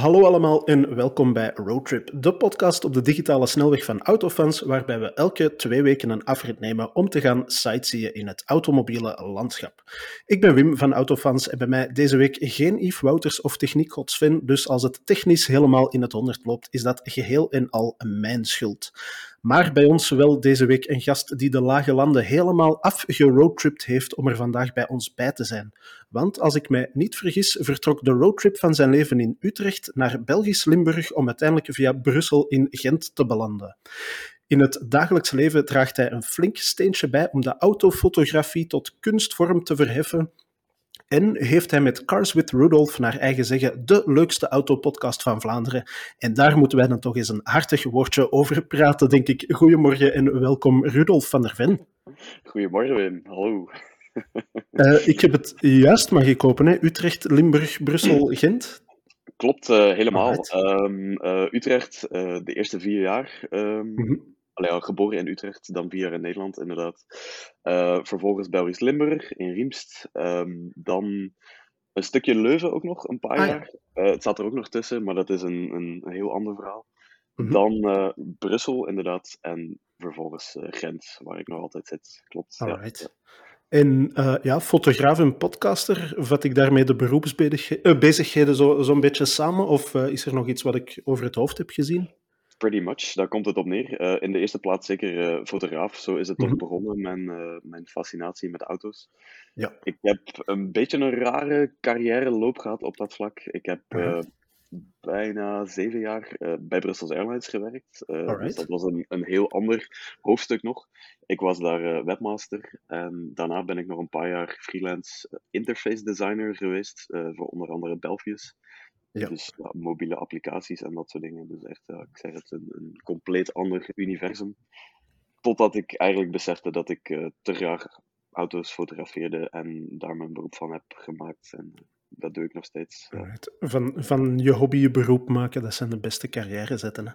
Hallo allemaal en welkom bij Roadtrip, de podcast op de digitale snelweg van Autofans, waarbij we elke twee weken een afrit nemen om te gaan sightseeën in het automobiele landschap. Ik ben Wim van Autofans en bij mij deze week geen Yves Wouters of techniekgod Sven, dus als het technisch helemaal in het honderd loopt, is dat geheel en al mijn schuld. Maar bij ons wel deze week een gast die de lage landen helemaal afgeroadtript heeft om er vandaag bij ons bij te zijn. Want als ik mij niet vergis, vertrok de roadtrip van zijn leven in Utrecht naar Belgisch Limburg om uiteindelijk via Brussel in Gent te belanden. In het dagelijks leven draagt hij een flink steentje bij om de autofotografie tot kunstvorm te verheffen en heeft hij met Cars with Rudolph naar eigen zeggen de leukste autopodcast van Vlaanderen. En daar moeten wij dan toch eens een hartig woordje over praten, denk ik. Goedemorgen en welkom, Rudolf van der Ven. Goedemorgen, Wim. Hallo. Uh, ik heb het juist mag ik hè? Utrecht, Limburg, Brussel, Gent. Klopt, uh, helemaal. Um, uh, Utrecht, de eerste vier jaar. Um, mm -hmm. Allee, geboren in Utrecht, dan vier jaar in Nederland, inderdaad. vervolgens Belgisch Limburg, in Riemst. Um, dan een stukje Leuven ook nog, een paar ah, jaar. Ja. het staat er ook nog tussen, maar dat is een, een, een heel ander verhaal. Mm -hmm. Dan Brussel, inderdaad. En vervolgens Gent, waar ik nog altijd zit. Klopt. Alright. Ja. En ja, fotograaf en podcaster, vat ik daarmee de beroepsbezigheden zo'n zo beetje samen? Of is er nog iets wat ik over het hoofd heb gezien? Pretty much, daar komt het op neer. Uh, in de eerste plaats zeker fotograaf. Zo is het toch mm -hmm. begonnen, mijn, mijn fascinatie met auto's. Ja. Ik heb een beetje een rare carrière loop gehad op dat vlak. Ik heb bijna zeven jaar bij Brussels Airlines gewerkt. Dus dat was een, een heel ander hoofdstuk nog. Ik was daar webmaster en daarna ben ik nog een paar jaar freelance interface designer geweest voor onder andere Belfius. Ja. Dus ja, mobiele applicaties en dat soort dingen. Dus echt, ik zeg het, een, een, compleet ander universum. Totdat ik eigenlijk besefte dat ik te graag auto's fotografeerde en daar mijn beroep van heb gemaakt. En, dat doe ik nog steeds. Right. Van, van je hobby je beroep maken, dat zijn de beste carrière zetten. Hè?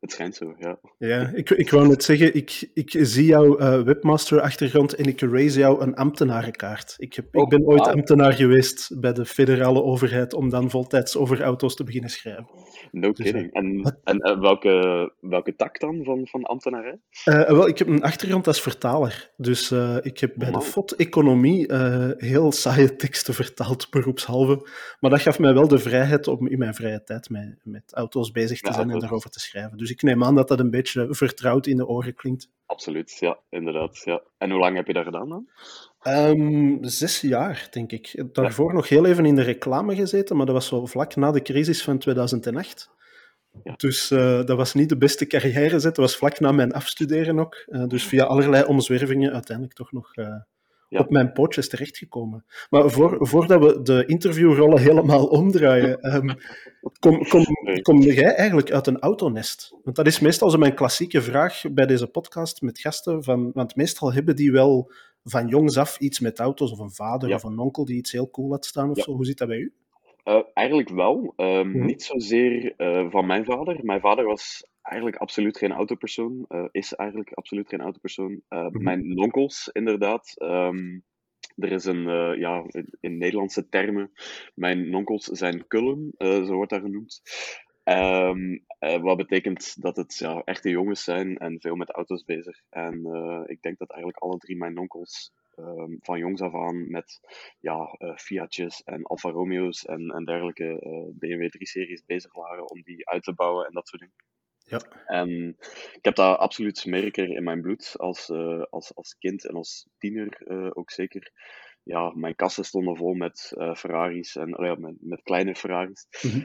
Het schijnt zo, ja. Ja, ik, ik wou net zeggen, ik, ik zie jouw uh, webmaster-achtergrond en ik raise jou een ambtenarenkaart. Ik, heb, oh, ik ben ooit wow. ambtenaar geweest bij de federale overheid om dan voltijds over auto's te beginnen schrijven. No dus, kidding. en en uh, welke, welke tak dan van, van ambtenaren? Uh, wel, ik heb een achtergrond als vertaler. Dus ik heb bij oh, de FOT-economie heel saaie teksten vertaald, beroepshalve. Maar dat gaf mij wel de vrijheid om in mijn vrije tijd met, met auto's bezig te ja, zijn en daarover te schrijven. Dus ik neem aan dat dat een beetje vertrouwd in de oren klinkt. Absoluut, ja, inderdaad. Ja. En hoe lang heb je dat gedaan dan? Um, zes jaar, denk ik. Daarvoor ja. nog heel even in de reclame gezeten, maar dat was zo vlak na de crisis van 2008. Ja. Dus uh, dat was niet de beste carrièrezet. Dat was vlak na mijn afstuderen ook. Uh, dus via allerlei omzwervingen uiteindelijk toch nog uh, ja. op mijn pootjes terechtgekomen. Maar voor, voordat we de interviewrollen helemaal omdraaien, um, kom, kom, kom jij eigenlijk uit een autonest? Want dat is meestal zo mijn klassieke vraag bij deze podcast met gasten. Van, want meestal hebben die wel van jongs af iets met auto's, of een vader ja. of een onkel die iets heel cool had staan of ja. zo. Hoe zit dat bij u? Uh, eigenlijk wel. Um, hmm. Niet zozeer uh, van mijn vader. Mijn vader was eigenlijk absoluut geen autopersoon. Uh, is eigenlijk absoluut geen autopersoon. Hmm. Mijn onkels, inderdaad. Um, er is een, ja, in, in, Nederlandse termen, mijn onkels zijn kullen, zo wordt dat genoemd. Um, wat betekent dat het ja, echte jongens zijn en veel met auto's bezig. En ik denk dat eigenlijk alle drie mijn onkels um, van jongs af aan met ja, uh, Fiatjes en Alfa Romeo's en, en dergelijke uh, BMW 3-series bezig waren om die uit te bouwen en dat soort dingen. Ja. En ik heb dat absoluut merker in mijn bloed als, uh, als, als kind en als tiener ook zeker. Ja, mijn kassen stonden vol met Ferraris en oh ja, met, met kleine Ferraris. -hmm.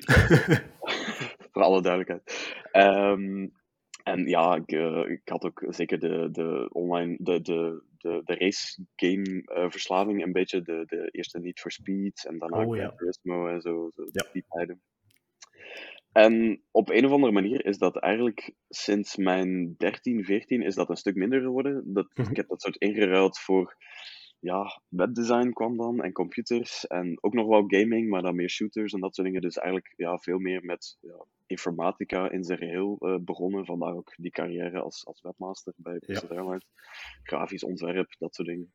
Voor alle duidelijkheid. Um, en ja, ik, uh, ik had ook zeker de, de online, de, de, de, de race game uh, verslaving, een beetje de, de eerste Need for Speed en daarna oh, ja. Turismo en zo, zo ja. die tijden. En op een of andere manier is dat eigenlijk sinds mijn 13, 14 is dat een stuk minder geworden. Dat, Mhm. Ik heb dat soort ingeruild voor ja, webdesign kwam dan en computers en ook nog wel gaming, maar dan meer shooters en dat soort dingen. Dus eigenlijk ja, veel meer met ja, informatica in zijn geheel eh, begonnen. Vandaar ook die carrière als, als webmaster bij Brussels Airlines. Grafisch ontwerp, dat soort dingen.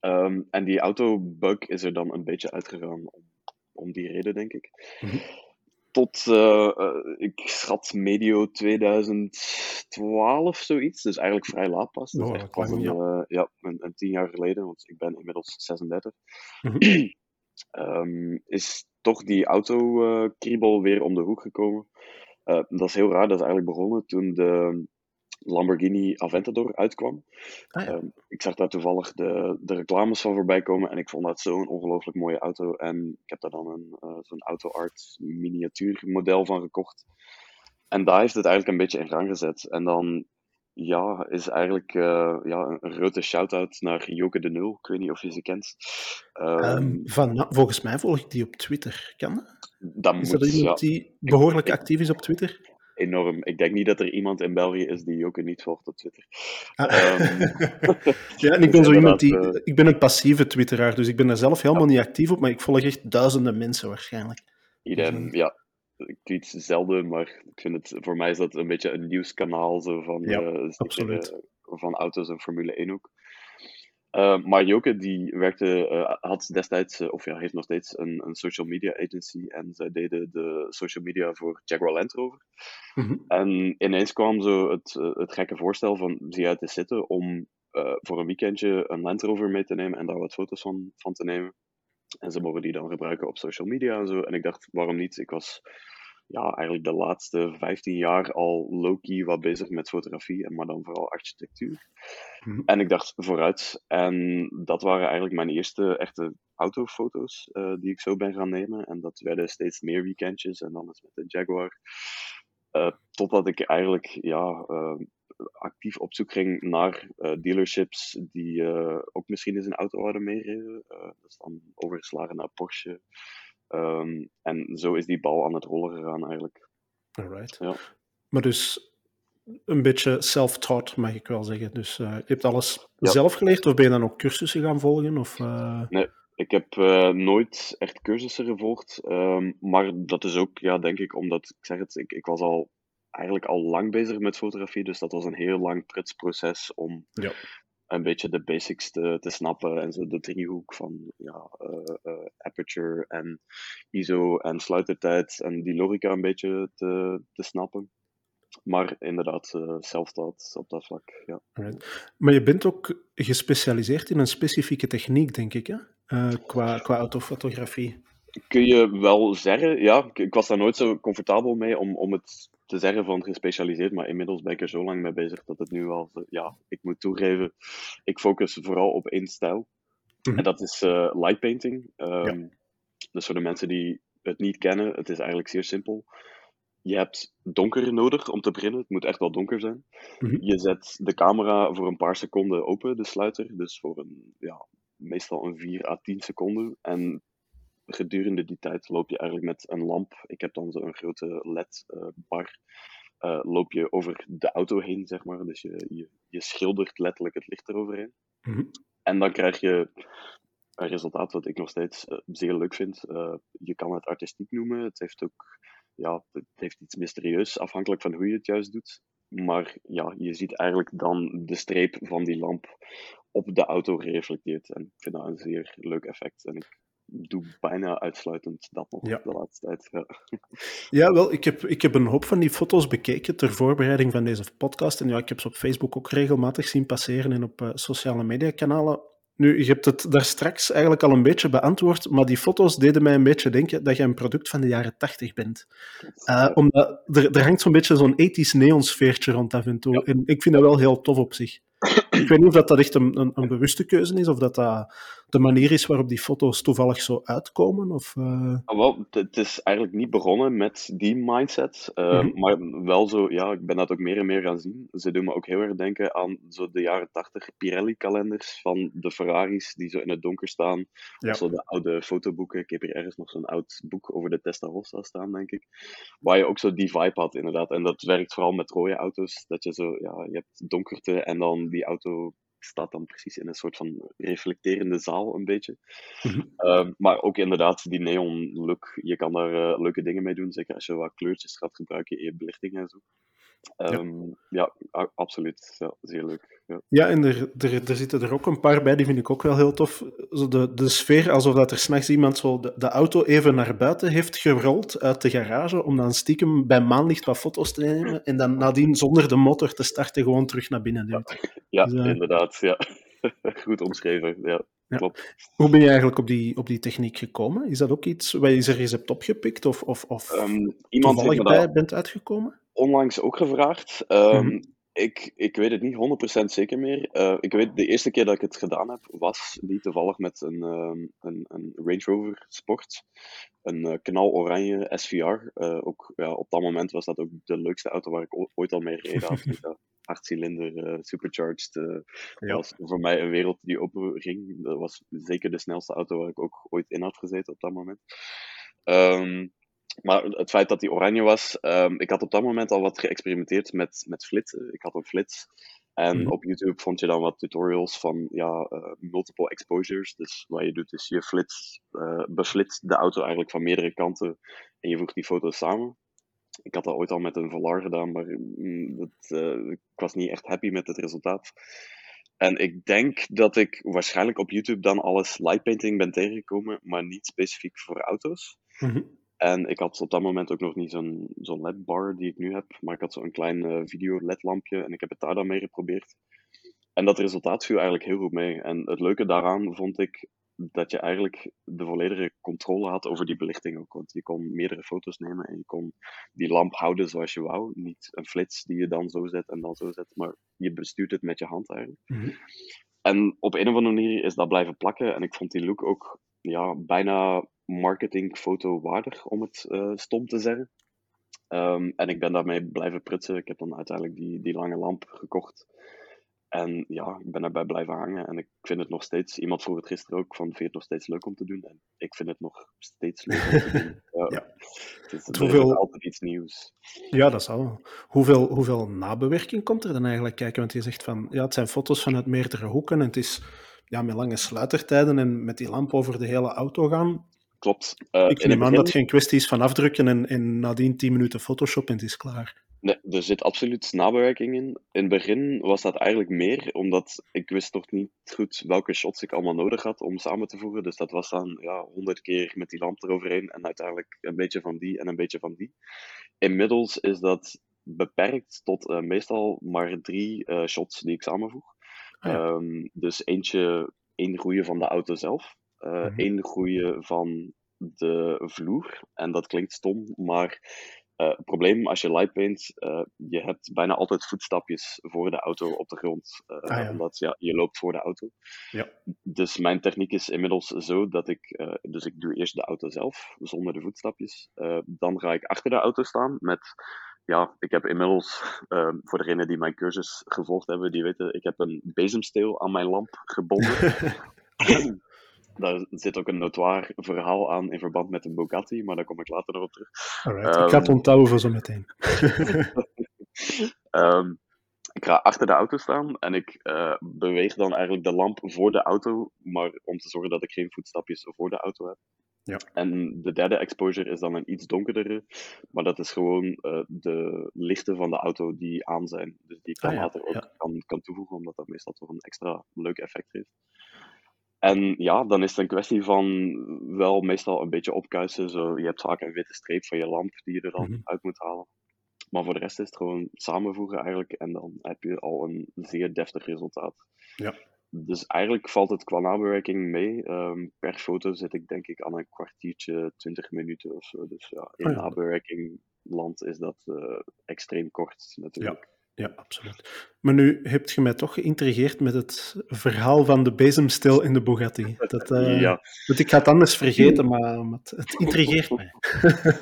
Ehm, en die autobug is er dan een beetje uitgegaan om, om die reden, denk ik. Mhm. Tot, uh, ik schat medio 2012 zoiets. Dus eigenlijk vrij laat pas. Oh, echt pas een, ja. ja een, een, tien jaar geleden, want ik ben inmiddels 36. Mm -hmm. um, is toch die auto-kriebel weer om de hoek gekomen. Dat is heel raar, dat is eigenlijk begonnen toen de Lamborghini Aventador uitkwam. Ah, ja. uh, ik zag daar toevallig de, de reclames van voorbij komen en ik vond dat zo'n ongelooflijk mooie auto. En ik heb daar dan een, uh, zo'n auto art miniatuurmodel van gekocht. En daar heeft het eigenlijk een beetje in gang gezet. En dan ja, is eigenlijk uh, ja, een grote shout-out naar Joke de Nul. Ik weet niet of je ze kent. Um, um, van, volgens mij volg ik die op Twitter. Kan dat? Is moet, dat iemand ja. die behoorlijk actief is op Twitter? Enorm. Ik denk niet dat er iemand in België is die Joke niet volgt op Twitter. Ah. Um, ja, en ik ben zo iemand die... Uh, ik ben een passieve twitteraar, dus ik ben daar zelf helemaal niet actief op, maar ik volg echt duizenden mensen waarschijnlijk. Idem, dus, ja ik tweet zelden, maar ik vind het, voor mij is dat een beetje een nieuwskanaal zo van, ja, uh, absoluut. Uh, van auto's en Formule 1 ook. Uh, maar Joke die werkte, had destijds, of ja, heeft nog steeds een, een, social media agency en zij deden de social media voor Jaguar Land Rover. Mm -hmm. En ineens kwam zo het, het gekke voorstel van zie uit te zitten om voor een weekendje een Land Rover mee te nemen en daar wat foto's van, van te nemen. En ze mogen die dan gebruiken op social media en zo. En ik dacht, waarom niet? Ik was ja, eigenlijk de laatste 15 jaar al low-key wat bezig met fotografie, maar dan vooral architectuur. Mm -hmm. En ik dacht vooruit. En dat waren eigenlijk mijn eerste echte autofoto's uh, die ik zo ben gaan nemen. En dat werden steeds meer weekendjes en dan eens met de Jaguar. Uh, totdat ik eigenlijk ja, uh, actief op zoek ging naar dealerships die ook misschien eens een auto hadden meegereden. dat is dan overgeslagen naar Porsche. Um, en zo is die bal aan het rollen gegaan eigenlijk. Alright. Ja. Maar dus een beetje self-taught, mag ik wel zeggen. Dus uh, je hebt alles ja. zelf geleerd of ben je dan ook cursussen gaan volgen? Of, uh... Nee, ik heb uh, nooit echt cursussen gevolgd. Um, maar dat is ook, ja, denk ik, omdat, ik zeg het, ik, ik was al eigenlijk al lang bezig met fotografie, dus dat was een heel lang proces om ja een beetje de basics te, te snappen en zo de driehoek van ja, uh, uh, aperture en ISO en sluitertijd en die logica een beetje te, te snappen. Maar inderdaad, uh, zelftaat op dat vlak. Ja. Right. Maar je bent ook gespecialiseerd in een specifieke techniek, denk ik, hè? qua, qua autofotografie. Kun je wel zeggen, ja. Ik was daar nooit zo comfortabel mee om, om het te zeggen van gespecialiseerd, maar inmiddels ben ik er zo lang mee bezig dat het nu wel, ja, ik moet toegeven, ik focus vooral op één stijl. Mm -hmm. En dat is uh, light painting. Um, ja. Dus voor de mensen die het niet kennen, het is eigenlijk zeer simpel. Je hebt donker nodig om te beginnen. Het moet echt wel donker zijn. Mm -hmm. Je zet de camera voor een paar seconden open, de sluiter. Dus voor een, ja, meestal een 4 à 10 seconden. En gedurende die tijd loop je eigenlijk met een lamp. Ik heb dan zo'n grote LED-bar. Uh, uh, loop je over de auto heen, zeg maar. Dus je, je, je schildert letterlijk het licht eroverheen. Mm -hmm. En dan krijg je een resultaat wat ik nog steeds uh, zeer leuk vind. je kan het artistiek noemen. Het heeft ook ja, het heeft iets mysterieus, afhankelijk van hoe je het juist doet. Maar ja, je ziet eigenlijk dan de streep van die lamp op de auto gereflecteerd. En ik vind dat een zeer leuk effect. En ik doe bijna uitsluitend dat nog ja. de laatste tijd. Ja. ja, wel, ik heb, ik heb een hoop van die foto's bekeken ter voorbereiding van deze podcast. En ja, ik heb ze op Facebook ook regelmatig zien passeren en op uh, sociale mediakanalen. Nu, je hebt het daar straks eigenlijk al een beetje beantwoord, maar die foto's deden mij een beetje denken dat je een product van de jaren 80 bent. Uh, omdat er, er hangt zo'n beetje zo'n ethisch neonsfeertje rond af en toe. Ja. En ik vind dat wel heel tof op zich. Ik weet niet of dat, dat echt een, een, een bewuste keuze is, of dat dat de manier is waarop die foto's toevallig zo uitkomen? Of, uh... Wel, het is eigenlijk niet begonnen met die mindset, uh, mm -hmm. maar wel zo, ja, ik ben dat ook meer en meer gaan zien. Ze doen me ook heel erg denken aan zo de jaren 80 Pirelli-kalenders van de Ferraris die zo in het donker staan. Ja. Of zo de oude fotoboeken. Ik heb hier ergens nog zo'n oud boek over de Testarossa staan, denk ik. Waar je ook zo die vibe had, inderdaad. En dat werkt vooral met rode auto's, dat je zo, ja, je hebt donkerte en dan die auto staat dan precies in een soort van reflecterende zaal, een beetje. Mm -hmm. uh, maar ook inderdaad, die neon look, je kan daar uh, leuke dingen mee doen, zeker als je wat kleurtjes gaat gebruiken in je belichting en zo. Ehm, ja, absoluut. Ja, zeer leuk. Ja, ja en er, er, er zitten er ook een paar bij, die vind ik ook wel heel tof. Zo de, de sfeer, alsof dat er s'nachts iemand zo de, de, auto even naar buiten heeft gerold uit de garage, om dan stiekem bij maanlicht wat foto's te nemen, en dan nadien zonder de motor te starten gewoon terug naar binnen duwt. Ja, dus, uh, inderdaad. Ja. Goed omschreven, ja. Klopt. Hoe ben je eigenlijk op die, op die techniek gekomen? Is dat ook iets waar je er eens hebt opgepikt of, of, of um, iemand toevallig bij bent uitgekomen? Onlangs ook gevraagd. Um, ik, ik weet het niet 100% zeker meer. Uh, ik weet de eerste keer dat ik het gedaan heb, was die toevallig met een, um, een, een Range Rover Sport. Een uh, knaloranje SVR. Uh, eh, ook, ja, op dat moment was dat ook de leukste auto waar ik ooit al mee gereden had. achtcilinder, supercharged. ja. was voor mij een wereld die open ging. Dat was zeker de snelste auto waar ik ook ooit in had gezeten op dat moment. Um, maar het feit dat die oranje was, um, ik had op dat moment al wat geëxperimenteerd met, met flitsen. Ik had een flits. En mm. op YouTube vond je dan wat tutorials van ja, uh, multiple exposures. Dus wat je doet is je flits, uh, beflitst de auto eigenlijk van meerdere kanten en je voegt die foto's samen. Ik had dat ooit al met een Valar gedaan, maar mm, dat, uh, ik was niet echt happy met het resultaat. En ik denk dat ik waarschijnlijk op YouTube dan alles lightpainting ben tegengekomen, maar niet specifiek voor auto's. Mm -hmm. En ik had op dat moment ook nog niet zo'n zo'n LED-bar die ik nu heb, maar ik had zo'n klein uh, video-LED-lampje en ik heb het daar dan mee geprobeerd. En dat resultaat viel eigenlijk heel goed mee. En het leuke daaraan vond ik dat je eigenlijk de volledige controle had over die belichting ook. Want je kon meerdere foto's nemen en je kon die lamp houden zoals je wou. Niet een flits die je dan zo zet en dan zo zet, maar je bestuurt het met je hand eigenlijk. Mm -hmm. En op een of andere manier is dat blijven plakken. En ik vond die look ook ja, bijna marketingfoto waardig, om het uh, stom te zeggen. Um, en ik ben daarmee blijven prutsen. Ik heb dan uiteindelijk die, die lange lamp gekocht. En ja, ik ben daarbij blijven hangen. En ik vind het nog steeds, iemand vroeg het gisteren ook, van vind je het nog steeds leuk om te doen? En ik vind het nog steeds leuk om te doen. Ja. ja. Het is, hoeveel... altijd iets nieuws. Ja, dat zal. Hoeveel, hoeveel nabewerking komt er dan eigenlijk kijken? Want je zegt van, ja, het zijn foto's vanuit meerdere hoeken en het is ja, met lange sluitertijden en met die lamp over de hele auto gaan. Klopt. Uh, ik neem aan dat geen kwestie is van afdrukken en, en nadien 10 minuten Photoshop en het is klaar. Nee, er zit absoluut nabewerking in. In het begin was dat eigenlijk meer, omdat ik wist nog niet goed welke shots ik allemaal nodig had om samen te voegen. Dus dat was dan ja, 100 keer met die lamp eroverheen en uiteindelijk een beetje van die en een beetje van die. Inmiddels is dat beperkt tot uh, meestal maar drie uh, shots die ik samenvoeg. Ja. um, dus eentje, één goede van de auto zelf. Uh, mm -hmm. één goede van de vloer. En dat klinkt stom, maar uh, het probleem als je lightpaint, uh, je hebt bijna altijd voetstapjes voor de auto op de grond. Uh, ah, ja. Omdat ja, je loopt voor de auto. Ja. Dus mijn techniek is inmiddels zo dat ik, dus ik doe eerst de auto zelf, zonder de voetstapjes. dan ga ik achter de auto staan met ja, ik heb inmiddels, uh, voor degenen die mijn cursus gevolgd hebben, die weten, ik heb een bezemsteel aan mijn lamp gebonden. Daar zit ook een notoir verhaal aan in verband met een Bugatti, maar daar kom ik later nog op terug. Alright, um, ik ga het ehm, onthouden voor zo meteen. um, ik ga achter de auto staan en ik uh, beweeg dan eigenlijk de lamp voor de auto, maar om te zorgen dat ik geen voetstapjes voor de auto heb. Ja. En de derde exposure is dan een iets donkerdere, maar dat is gewoon uh, de lichten van de auto die aan zijn. Dus die ik dan ah, later ook ja. kan, kan toevoegen, omdat dat meestal toch een extra leuk effect heeft. En ja, dan is het een kwestie van wel meestal een beetje opkuisen. Zo, je hebt vaak een witte streep van je lamp die je er dan mm -hmm. uit moet halen. Maar voor de rest is het gewoon samenvoegen eigenlijk. En dan heb je al een zeer deftig resultaat. Ja. Dus eigenlijk valt het qua nabewerking mee. Um, per foto zit ik denk ik aan een kwartiertje, 20 minuten of zo. Dus ja, in oh ja. nabewerking land is dat uh, extreem kort natuurlijk. Ja. ja, absoluut. Maar nu heb je mij toch geïntrigeerd met het verhaal van de bezemstil in de Bugatti. Dat, uh, ja. Ik ga het anders vergeten, maar, maar het, het intrigeert mij.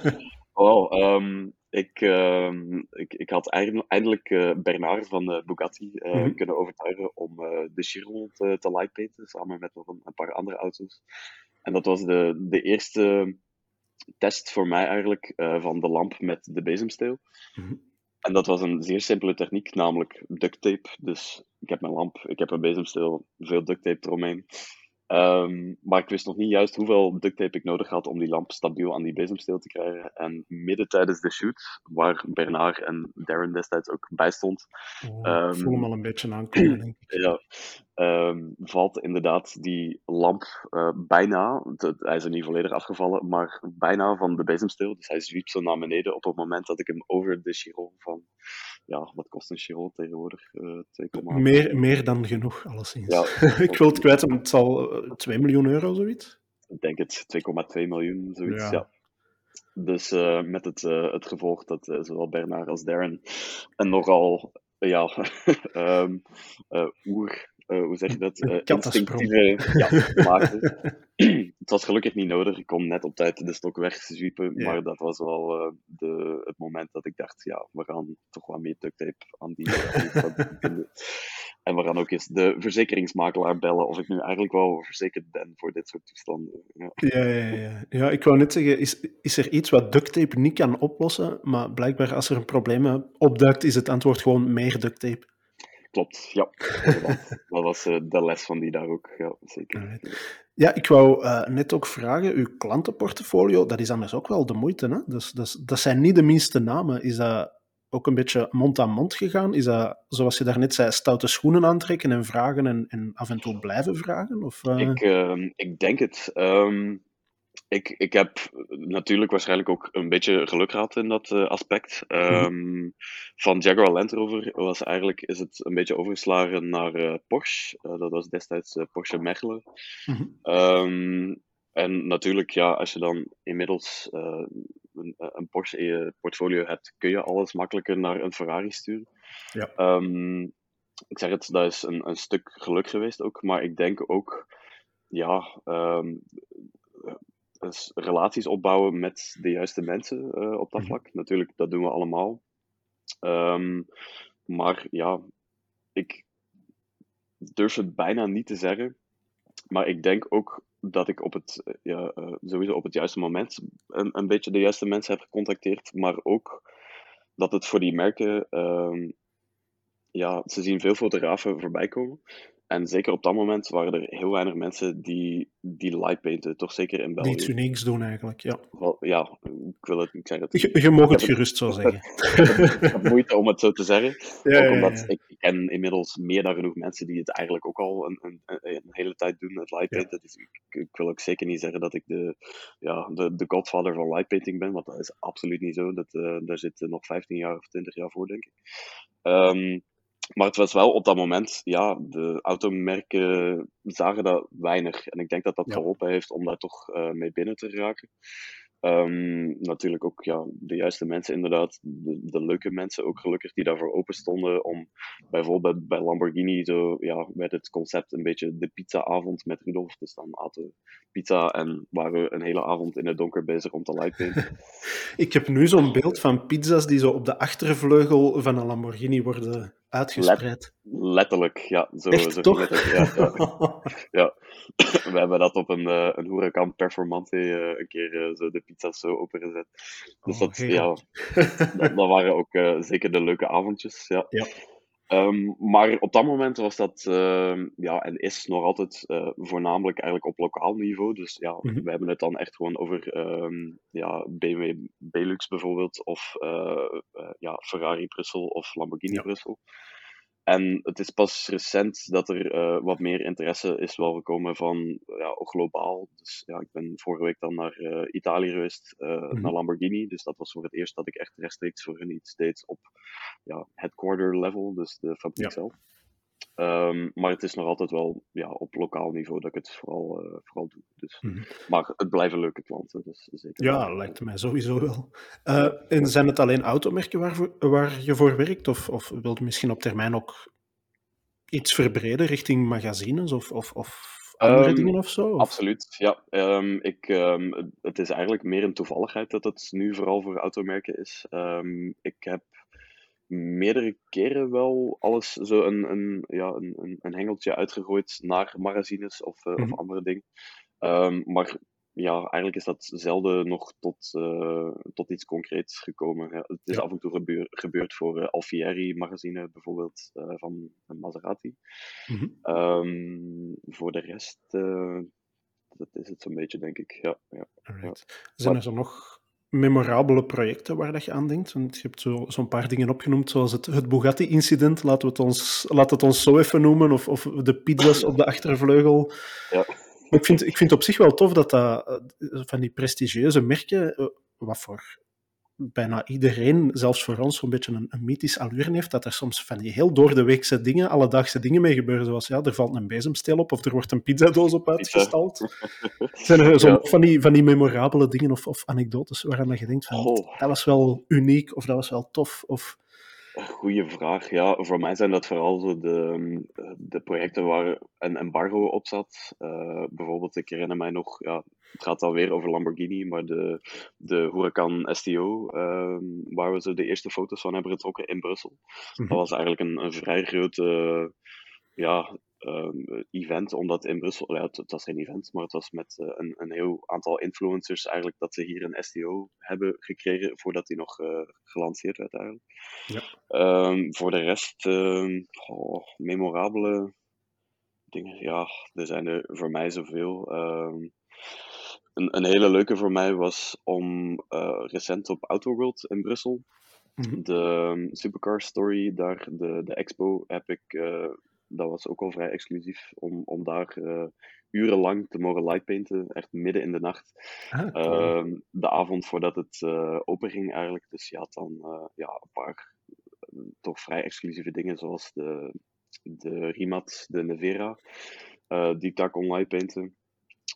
oh, um, ik, uh, ik, ik had eindelijk uh, Bernard van uh, Bugatti mm -hmm. kunnen overtuigen om de Chiron te, te lightpainten, samen met nog een, een, paar andere auto's. En dat was de, de eerste test voor mij eigenlijk van de lamp met de bezemsteel. Mm -hmm. En dat was een zeer simpele techniek, namelijk duct tape. Dus ik heb mijn lamp, ik heb een bezemsteel, veel duct tape eromheen. Ehm, maar ik wist nog niet juist hoeveel duct tape ik nodig had om die lamp stabiel aan die bezemsteel te krijgen. En midden tijdens de shoot, waar Bernard en Darren destijds ook bij stond. Oh, ik voel hem al een beetje aankomen, denk ik. Ja, Ehm, valt inderdaad die lamp uh, bijna, hij is er niet volledig afgevallen, maar bijna van de bezemsteel. Dus hij zwiept zo naar beneden op het moment dat ik hem over de Chiron van, ja, wat kost een Chiron tegenwoordig? Uh, eh, 2, meer, meer dan genoeg, alleszins. Ja, ik wil het kwijt, het zal 2 eh, miljoen euro, zoiets? Ik denk het, 2,2 miljoen, zoiets, ja. ja. Dus uh, met het, uh, het gevolg dat uh, zowel Bernard als Darren een nogal ja, um, oer hoe zeg je dat? Uh, instinctieve ja, maakte. het was gelukkig niet nodig. Ik kon net op tijd de stok wegzwiepen. Ja. Maar dat was wel uh, de, het moment dat ik dacht: ja, we gaan toch wat meer duct tape aan die. en we gaan ook eens de verzekeringsmakelaar bellen of ik nu eigenlijk wel verzekerd ben voor dit soort toestanden. Ja, ja, ja. ja. ja ik wou net zeggen: is, is er iets wat duct tape niet kan oplossen? Maar blijkbaar, als er een probleem opduikt, is het antwoord gewoon meer duct tape klopt. Ja, dat was uh, de les van die dag ook. Ja, zeker. Ja, ik wou uh, net ook vragen, uw klantenportfolio, dat is anders ook wel de moeite. Hè? Dus, dus, dat zijn niet de minste namen. Is dat ook een beetje mond aan mond gegaan? Is dat, zoals je daarnet zei, stoute schoenen aantrekken en vragen en, en af en toe blijven vragen? Of, uh... ik, ik denk het. Um, ik, ik heb natuurlijk waarschijnlijk ook een beetje geluk gehad in dat uh, aspect. Um, van Jaguar Land Rover was eigenlijk, is het een beetje overgeslagen naar uh, Porsche. Uh, dat was destijds Porsche Mechelen. Mm um, en natuurlijk, ja, als je dan inmiddels een, een, Porsche in je portfolio hebt, kun je alles makkelijker naar een Ferrari sturen. Ja. Um, ik zeg het, dat is een, een stuk geluk geweest ook, maar ik denk ook, ja, dus relaties opbouwen met de juiste mensen uh, op dat mhm. vlak. Natuurlijk, dat doen we allemaal. Um, maar ja, ik durf het bijna niet te zeggen. Maar ik denk ook dat ik op het, uh, ja, uh, sowieso op het juiste moment een, een beetje de juiste mensen heb gecontacteerd. Maar ook dat het voor die merken, um, ja, ze zien veel fotografen voorbij komen. En zeker op dat moment waren er heel weinig mensen die, die lightpainten, toch zeker in België. Niets unieks doen eigenlijk, ja. Wel, ja, ik wil het niet zeggen. Je, je mag het gerust zo zeggen. ik heb moeite om het zo te zeggen. Ja, ook omdat Ik, ik, ken inmiddels meer dan genoeg mensen die het eigenlijk ook al een, een, een hele tijd doen, het lightpainten. Dus ik, ik, wil ook zeker niet zeggen dat ik de, ja, de, de godfather van lightpainting ben, want dat is absoluut niet zo. Dat, uh, daar zit nog 15 jaar of 20 jaar voor, denk ik. Um, maar het was wel op dat moment, ja, de automerken zagen dat weinig. En ik denk dat dat geholpen heeft om daar toch uh, mee binnen te raken. Um, natuurlijk ook ja, de juiste mensen, inderdaad. De, de, leuke mensen ook gelukkig die daarvoor open stonden. Om bijvoorbeeld bij Lamborghini, zo, ja, werd het concept een beetje de pizzaavond met Rudolf. Dus dan aten we pizza en waren we een hele avond in het donker bezig om te lightpainten. Ik heb nu zo'n beeld van pizza's die zo op de achtervleugel van een Lamborghini worden uitgespreid. letterlijk, ja. Zo, Echt, zo toch? Ja, ja. ja, We hebben dat op een, uh, een Huracan Performante uh, een keer uh, zo de pizza's zo opengezet. Dus oh, dat, ja, dat, dat, waren ook zeker de leuke avondjes. Ja. ja. Um, maar op dat moment was dat, uh, ja, en is nog altijd uh, voornamelijk eigenlijk op lokaal niveau. Dus ja, mm -hmm. we hebben het dan echt gewoon over um, ja, BMW Belux bijvoorbeeld, of uh, ja, Ferrari Brussel of Lamborghini ja. Brussel. En het is pas recent dat er uh, wat meer interesse is wel gekomen van ja, globaal. Dus ja, ik ben vorige week dan naar uh, Italië geweest, uh, mm -hmm. naar Lamborghini. Dus dat was voor het eerst dat ik echt rechtstreeks voor hun iets deed op ja, headquarter level, dus de fabriek ja. zelf. Um, maar het is nog altijd wel ja, op lokaal niveau dat ik het vooral, uh, vooral doe. Dus. Mm -hmm. Maar het blijven leuke klanten. Dus zeker ja, wel. lijkt mij sowieso wel. Uh, en zijn het alleen automerken waar, waar je voor werkt? Of, of wilt je misschien op termijn ook iets verbreden richting magazines of, of, of andere um, dingen of zo? Of? Absoluut, ja. Um, ik, het is eigenlijk meer een toevalligheid dat het nu vooral voor automerken is. ik heb meerdere keren wel alles zo een, een, ja, een, een hengeltje uitgegooid naar magazines of, uh, mm -hmm. of andere dingen. Um, maar ja, eigenlijk is dat zelden nog tot, uh, tot iets concreets gekomen. Ja, het is af en toe gebeur, gebeurd voor uh, Alfieri magazine, bijvoorbeeld uh, van Maserati. Mm -hmm. um, voor de rest, dat is het zo'n beetje, denk ik. Ja, ja, ja. Zijn er zo nog memorabele projecten waar dat je aan denkt? Want je hebt zo'n zo paar dingen opgenoemd, zoals het, het Bugatti-incident, laten we het ons, laat het ons zo even noemen, of, of de pizza's op de achtervleugel. Ja. Maar ik vind, ik vind op zich wel tof dat dat eh, van die prestigieuze merken, eh, wat voor bijna iedereen, zelfs voor ons, zo'n beetje een, een mythisch allure heeft, dat er soms van die heel door de weekse dingen, alledaagse dingen mee gebeuren, zoals ja, er valt een bezemsteel op of er wordt een pizzadoos op uitgestald. Zijn er zo van, die, van die memorabele dingen of, of anekdotes waaraan je denkt van, dat was wel uniek of dat was wel tof? Of... Goeie vraag. Ja, voor mij zijn dat vooral zo de, de projecten waar een embargo op zat. Uh, bijvoorbeeld, ik herinner mij nog, ja, het gaat dan weer over Lamborghini, maar de, de Huracan STO, uh, ehm, waar we zo de eerste foto's van hebben getrokken in Brussel. Dat mhm. was eigenlijk een, een vrij grote ja, um, event, omdat in Brussel, ja, het, was geen event, maar het was met uh, een, een heel aantal influencers eigenlijk dat ze hier een STO hebben gekregen voordat die nog uh, gelanceerd werd eigenlijk. Ja. Um, voor de rest, um, oh, memorabele dingen, ja, er zijn er voor mij zoveel. een, een hele leuke voor mij was om uh, recent op Autoworld in Brussel, -hmm. de Supercar Story, daar de, de expo, heb ik dat was ook al vrij exclusief om, om daar uh, urenlang te mogen lightpainten, echt midden in de nacht. Ah, uh, de avond voordat het uh, open ging eigenlijk. Dus je had dan uh, ja, een paar toch vrij exclusieve dingen, zoals de, de Rimat, de Nevera, die ik daar kon lightpainten.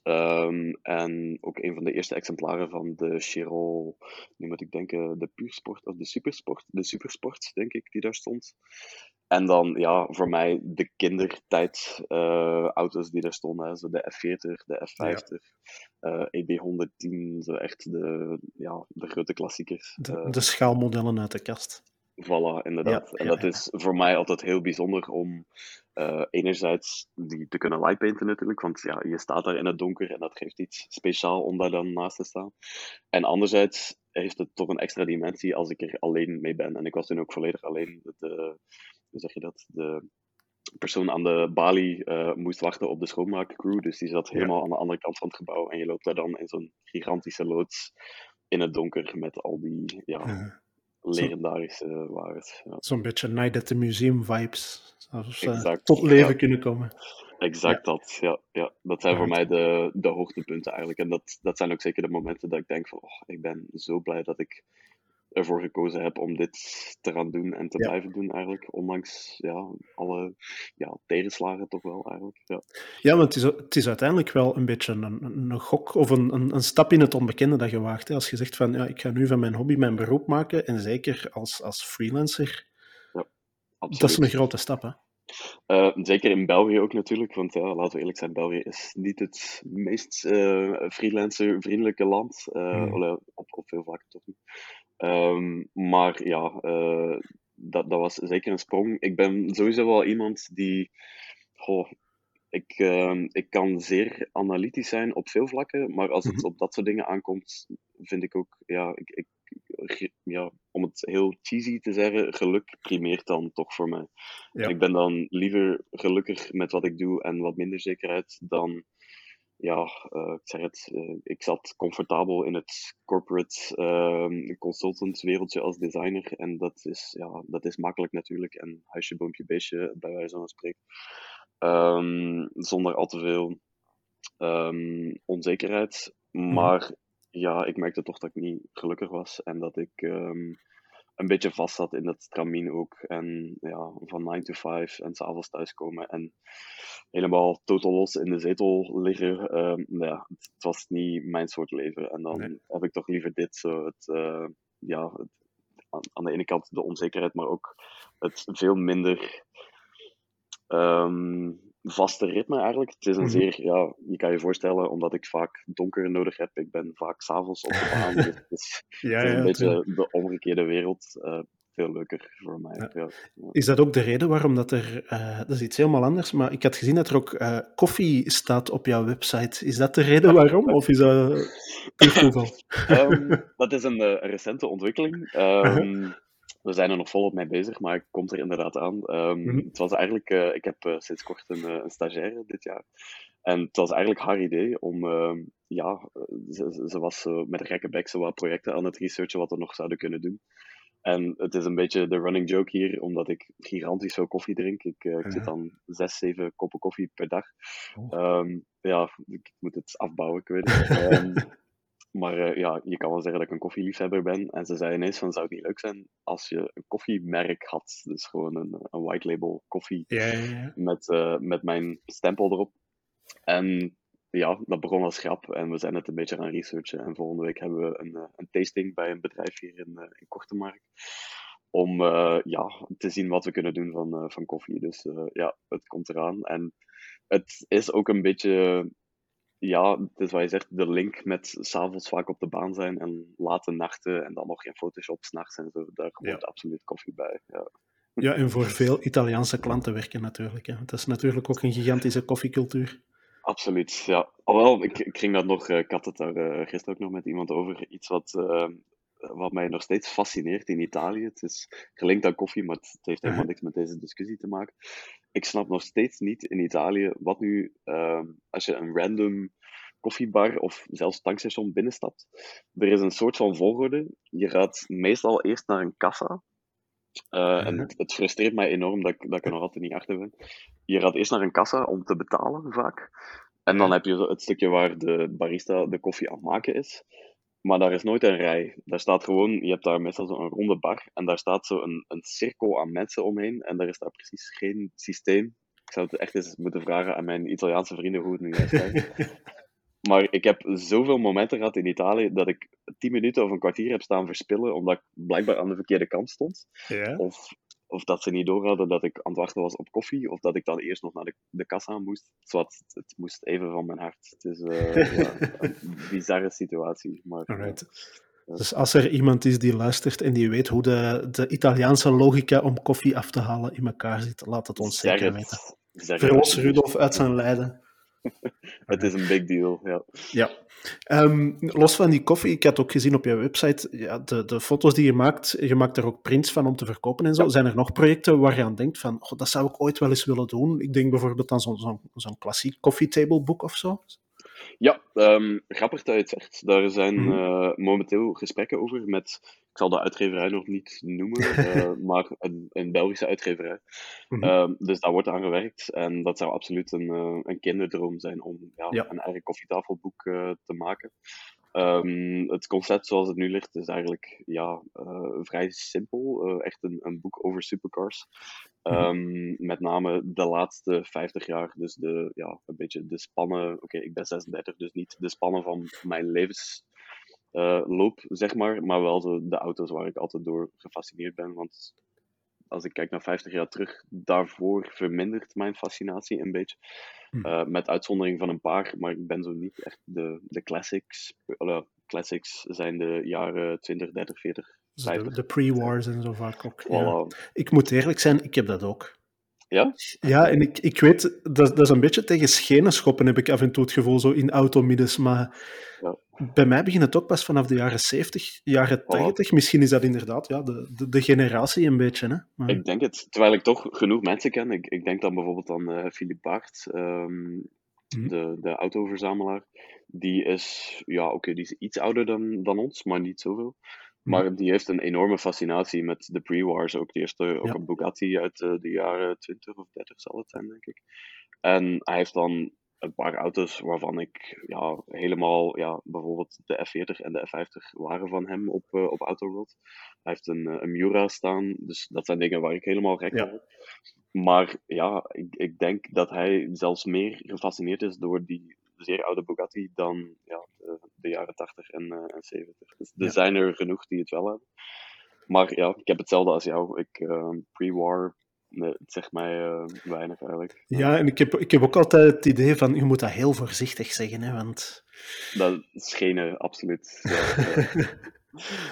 Um, en ook een van de eerste exemplaren van de Chirol, nu moet ik denken, de Puursport of de Supersport, de Supersport, denk ik, die daar stond. En dan, ja, voor mij de kindertijd uh, auto's die daar stonden. Zo de F40, de F50, ja. uh, EB110, zo echt de, ja, de grote klassiekers. De, uh, de schaalmodellen uit de kast. Voilà, inderdaad. Ja, en dat is voor mij altijd heel bijzonder om uh, enerzijds die te kunnen lightpainten natuurlijk, want ja, je staat daar in het donker en dat geeft iets speciaal om daar dan naast te staan. En anderzijds heeft het toch een extra dimensie als ik er alleen mee ben. En ik was toen ook volledig alleen. De, hoe zeg je dat? De persoon aan de balie uh, moest wachten op de schoonmaakcrew, dus die zat helemaal aan de andere kant van het gebouw. En je loopt daar dan in zo'n gigantische loods in het donker met al die ja, legendarische Zo, waardes. Ja. Zo'n beetje Night at the Museum vibes. Zoals uh, tot leven kunnen komen. Exact dat, ja. ja. Dat zijn voor mij de, de hoogtepunten eigenlijk. En dat, dat zijn ook zeker de momenten dat ik denk van, oh, ik ben zo blij dat ik ervoor gekozen heb om dit te gaan doen en te blijven doen eigenlijk. Ondanks ja, alle ja, tegenslagen toch wel eigenlijk. Ja, ja want het is, het is uiteindelijk wel een beetje een, een gok of een, een, een stap in het onbekende dat je waagt. Hè? Als je zegt van ja, ik ga nu van mijn hobby mijn beroep maken en zeker als, als freelancer. Ja, absoluut. Dat is een grote stap hè. Uh, zeker in België ook natuurlijk, want ja, laten we eerlijk zijn, België is niet het meest uh, freelancer-vriendelijke land. Uh, mm. op, op veel vlakken toch niet. Um, maar ja, uh, dat, dat was zeker een sprong. Ik ben sowieso wel iemand die. Goh, ik, uh, ik kan zeer analytisch zijn op veel vlakken, maar als het mhm. op dat soort dingen aankomt, vind ik ook, ja, ik, ik, ja, om het heel cheesy te zeggen, geluk primeert dan toch voor mij. Ja. Ik ben dan liever gelukkig met wat ik doe en wat minder zekerheid dan ja, uh, ik zeg het, uh, ik zat comfortabel in het corporate uh, consultant wereldje als designer. En dat is, ja, dat is makkelijk natuurlijk. En huisje, boompje, beestje, bij wijze van spreken. Um, zonder al te veel um, onzekerheid. Mhm. Maar ja, ik merkte toch dat ik niet gelukkig was. En dat ik um, een beetje vast zat in dat stramien ook. En ja, van 9 to 5 en s'avonds thuiskomen en helemaal totaal los in de zetel liggen. Uh, ja, het, was niet mijn soort leven. En dan nee. heb ik toch liever dit, zo het, uh, ja, het, aan, aan, de ene kant de onzekerheid, maar ook het veel minder um, vaste ritme eigenlijk. Het is een mhm. zeer, ja, je kan je voorstellen, omdat ik vaak donker nodig heb. Ik ben vaak s'avonds op de baan. dus het is, ja, het is een beetje de omgekeerde wereld. Uh, veel leuker voor mij. Ja. Is dat ook de reden waarom dat er, uh, dat is iets helemaal anders, maar ik had gezien dat er ook uh, koffie staat op jouw website. Is dat de reden waarom, of is dat toeval? um, dat is een, recente ontwikkeling. Um, we zijn er nog volop mee bezig, maar ik kom er inderdaad aan. Um, mm -hmm. Het was eigenlijk, uh, ik heb uh, sinds kort een, een stagiaire dit jaar. En het was eigenlijk haar idee om, uh, ja, ze, ze was met een gekke bek zo wat projecten aan het researchen wat we nog zouden kunnen doen. En het is een beetje de running joke hier, omdat ik gigantisch veel koffie drink. Ik, uh, ik zit dan zes, zeven koppen koffie per dag. Oh. Um, ja, ik moet het afbouwen, ik weet het. um, maar uh, ja, je kan wel zeggen dat ik een koffieliefhebber ben. En ze zei ineens van, zou het niet leuk zijn als je een koffiemerk had? Dus gewoon een, een white label koffie ja, ja, ja. Met, uh, met mijn stempel erop. En ja, dat begon als grap en we zijn het een beetje gaan researchen. En volgende week hebben we een, een tasting bij een bedrijf hier in, in Kortemark. Om uh, ja, te zien wat we kunnen doen van, uh, van koffie. Dus uh, ja, het komt eraan. En het is ook een beetje, ja, het is wat je zegt, de link met s'avonds vaak op de baan zijn en late nachten en dan nog geen Photoshop s'nachts en zo. Daar komt ja. absoluut koffie bij. Ja. ja, en voor veel Italiaanse klanten werken natuurlijk. Hè. Het is natuurlijk ook een gigantische koffiecultuur. Absoluut, ja. Alhoewel, ik, ik ging dat nog, ik had het daar uh, gisteren ook nog met iemand over, iets wat, uh, wat mij nog steeds fascineert in Italië. Het is gelinkt aan koffie, maar het heeft helemaal niks met deze discussie te maken. Ik snap nog steeds niet in Italië wat nu, uh, als je een random koffiebar of zelfs tankstation binnenstapt, er is een soort van volgorde. Je gaat meestal eerst naar een kassa, uh, en het, het, frustreert mij enorm dat ik, dat ik er nog altijd niet achter ben. Je gaat eerst naar een kassa om te betalen, vaak. En dan heb je het stukje waar de barista de koffie aan het maken is. Maar daar is nooit een rij. Daar staat gewoon, je hebt daar meestal zo'n ronde bar. En daar staat zo een, een cirkel aan mensen omheen. En daar is daar precies geen systeem. Ik zou het echt eens moeten vragen aan mijn Italiaanse vrienden hoe het nu is. Maar ik heb zoveel momenten gehad in Italië dat ik tien minuten of een kwartier heb staan verspillen omdat ik blijkbaar aan de verkeerde kant stond. Ja. Of, of dat ze niet doorhadden dat ik aan het wachten was op koffie, of dat ik dan eerst nog naar de, de kassa moest. Het moest even van mijn hart. Het is uh, ja, een bizarre situatie. Maar, Alright. Dus als er iemand is die luistert en die weet hoe de, de Italiaanse logica om koffie af te halen in elkaar zit, laat het ons zeker weten. Verlos Rudolf uit zijn lijden. het is een big deal, ja. Ja. Um, los van die koffie, ik had ook gezien op je website, ja, de, de foto's die je maakt, je maakt er ook prints van om te verkopen en zo. Ja. Zijn er nog projecten waar je aan denkt van, oh, dat zou ik ooit wel eens willen doen? Ik denk bijvoorbeeld aan zo'n zo zo klassiek coffee table boek of zo. Ja, um, grappig dat je het zegt. Daar zijn mm -hmm. uh, momenteel gesprekken over met, ik zal de uitgeverij nog niet noemen, uh, maar een, een, Belgische uitgeverij. Mm -hmm. um, dus daar wordt aan gewerkt en dat zou absoluut een, uh, een kinderdroom zijn om ja, ja. een eigen koffietafelboek te maken. Um, het concept zoals het nu ligt is eigenlijk ja, uh, vrij simpel. Uh, echt een, een, boek over supercars. Um, met name de laatste 50 jaar. Dus de, ja, een beetje de spannen. Oké, okay, ik ben 36, dus niet de spannen van mijn levensloop, uh, zeg maar. Maar wel zo de auto's waar ik altijd door gefascineerd ben. Want als ik kijk naar 50 jaar terug, daarvoor vermindert mijn fascinatie een beetje. Uh, met uitzondering van een paar, maar ik ben zo niet echt de, de classics. Uh, classics zijn de jaren 20, 30, 40, 50. De, de pre-wars en zo vaak ook. Voilà. Ja. Ik moet eerlijk zijn, ik heb dat ook. Ja? Ja, en ik, ik weet, dat, dat is een beetje tegen schenen schoppen, heb ik af en toe het gevoel, zo in automiddes. Maar ja. bij mij begint het ook pas vanaf de jaren 70, jaren 80. Oh. Misschien is dat inderdaad ja, de, de, de generatie een beetje. Hè? Maar... Ik denk het, terwijl ik toch genoeg mensen ken. Ik, ik denk dan bijvoorbeeld aan uh, Philip Baart, um, mm-hmm. de, de autoverzamelaar. Die is, ja, oké, okay, die is iets ouder dan, dan ons, maar niet zoveel. Maar die heeft een enorme fascinatie met de pre-wars ook. Die heeft uh, ook ja. een Bugatti uit uh, de jaren 20 of 30 zal het zijn, denk ik. En hij heeft dan een paar auto's waarvan ik ja, helemaal, ja, bijvoorbeeld de F40 en de F50 waren van hem op, uh, op Autoworld. Hij heeft een, een Miura staan, dus dat zijn dingen waar ik helemaal gek ja. Maar ja, ik, ik denk dat hij zelfs meer gefascineerd is door die zeer oude Bugatti dan ja, de, de jaren 80 en, uh, en 70. Dus er ja. zijn er genoeg die het wel hebben. Maar ja, ik heb hetzelfde als jou. Ik, uh, pre-war, nee, het zegt mij uh, weinig eigenlijk. Ja, en ik heb, ik heb ook altijd het idee van, je moet dat heel voorzichtig zeggen, hè, want... Dat schenen, absoluut. Ja,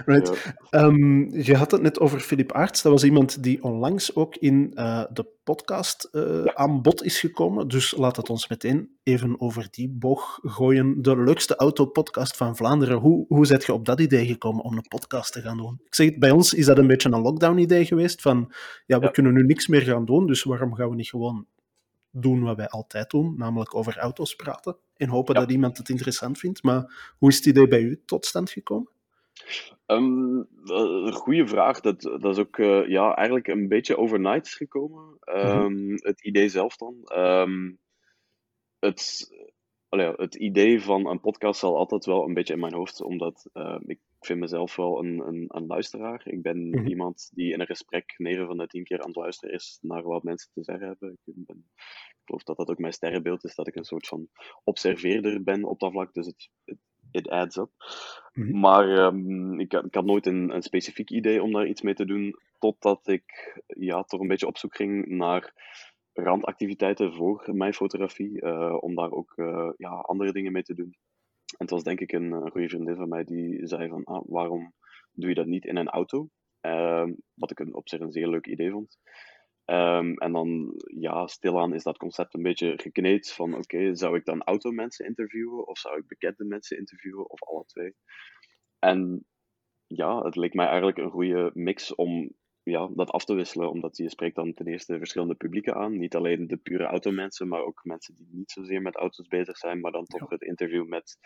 Right. Ehm, je had het net over Philip Aerts. Dat was iemand die onlangs ook in uh, de podcast uh, aan bod is gekomen. Dus laat het ons meteen even over die boog gooien. De leukste autopodcast van Vlaanderen. Hoe, hoe zet je op dat idee gekomen om een podcast te gaan doen? Ik zeg het, bij ons is dat een beetje een lockdown-idee geweest. Van ja, we ja. kunnen nu niks meer gaan doen, dus waarom gaan we niet gewoon doen wat wij altijd doen, namelijk over auto's praten. En hopen dat iemand het interessant vindt. Maar hoe is het idee bij u tot stand gekomen? Um, een goede vraag. Dat, dat is ook uh, ja, eigenlijk een beetje overnight gekomen. Um, mm -hmm. Het idee zelf dan. Um, het, allee, het idee van een podcast zal altijd wel een beetje in mijn hoofd, omdat uh, ik vind mezelf wel een, een, een luisteraar. Ik ben mm -hmm. iemand die in een gesprek 9 van de 10 keer aan het luisteren is naar wat mensen te zeggen hebben. Ik, ben, ik geloof dat dat ook mijn sterrenbeeld is, dat ik een soort van observeerder ben op dat vlak. Dus het, het it adds up. Mm -hmm. Maar um, ik, ik, had nooit een, een, specifiek idee om daar iets mee te doen, totdat ik ja, toch een beetje op zoek ging naar randactiviteiten voor mijn fotografie, uh, om daar ook uh, ja, andere dingen mee te doen. En het was denk ik een, een goede vriendin van mij die zei van, ah, waarom doe je dat niet in een auto? Uh, wat ik een, op zich een zeer leuk idee vond. Um, en dan, ja, stilaan is dat concept een beetje gekneed van, oké, okay, zou ik dan automensen interviewen of zou ik bekende mensen interviewen of alle twee? En ja, het leek mij eigenlijk een goede mix om ja, dat af te wisselen, omdat je spreekt dan ten eerste verschillende publieken aan, niet alleen de pure automensen, maar ook mensen die niet zozeer met auto's bezig zijn, maar dan toch ja. het interview met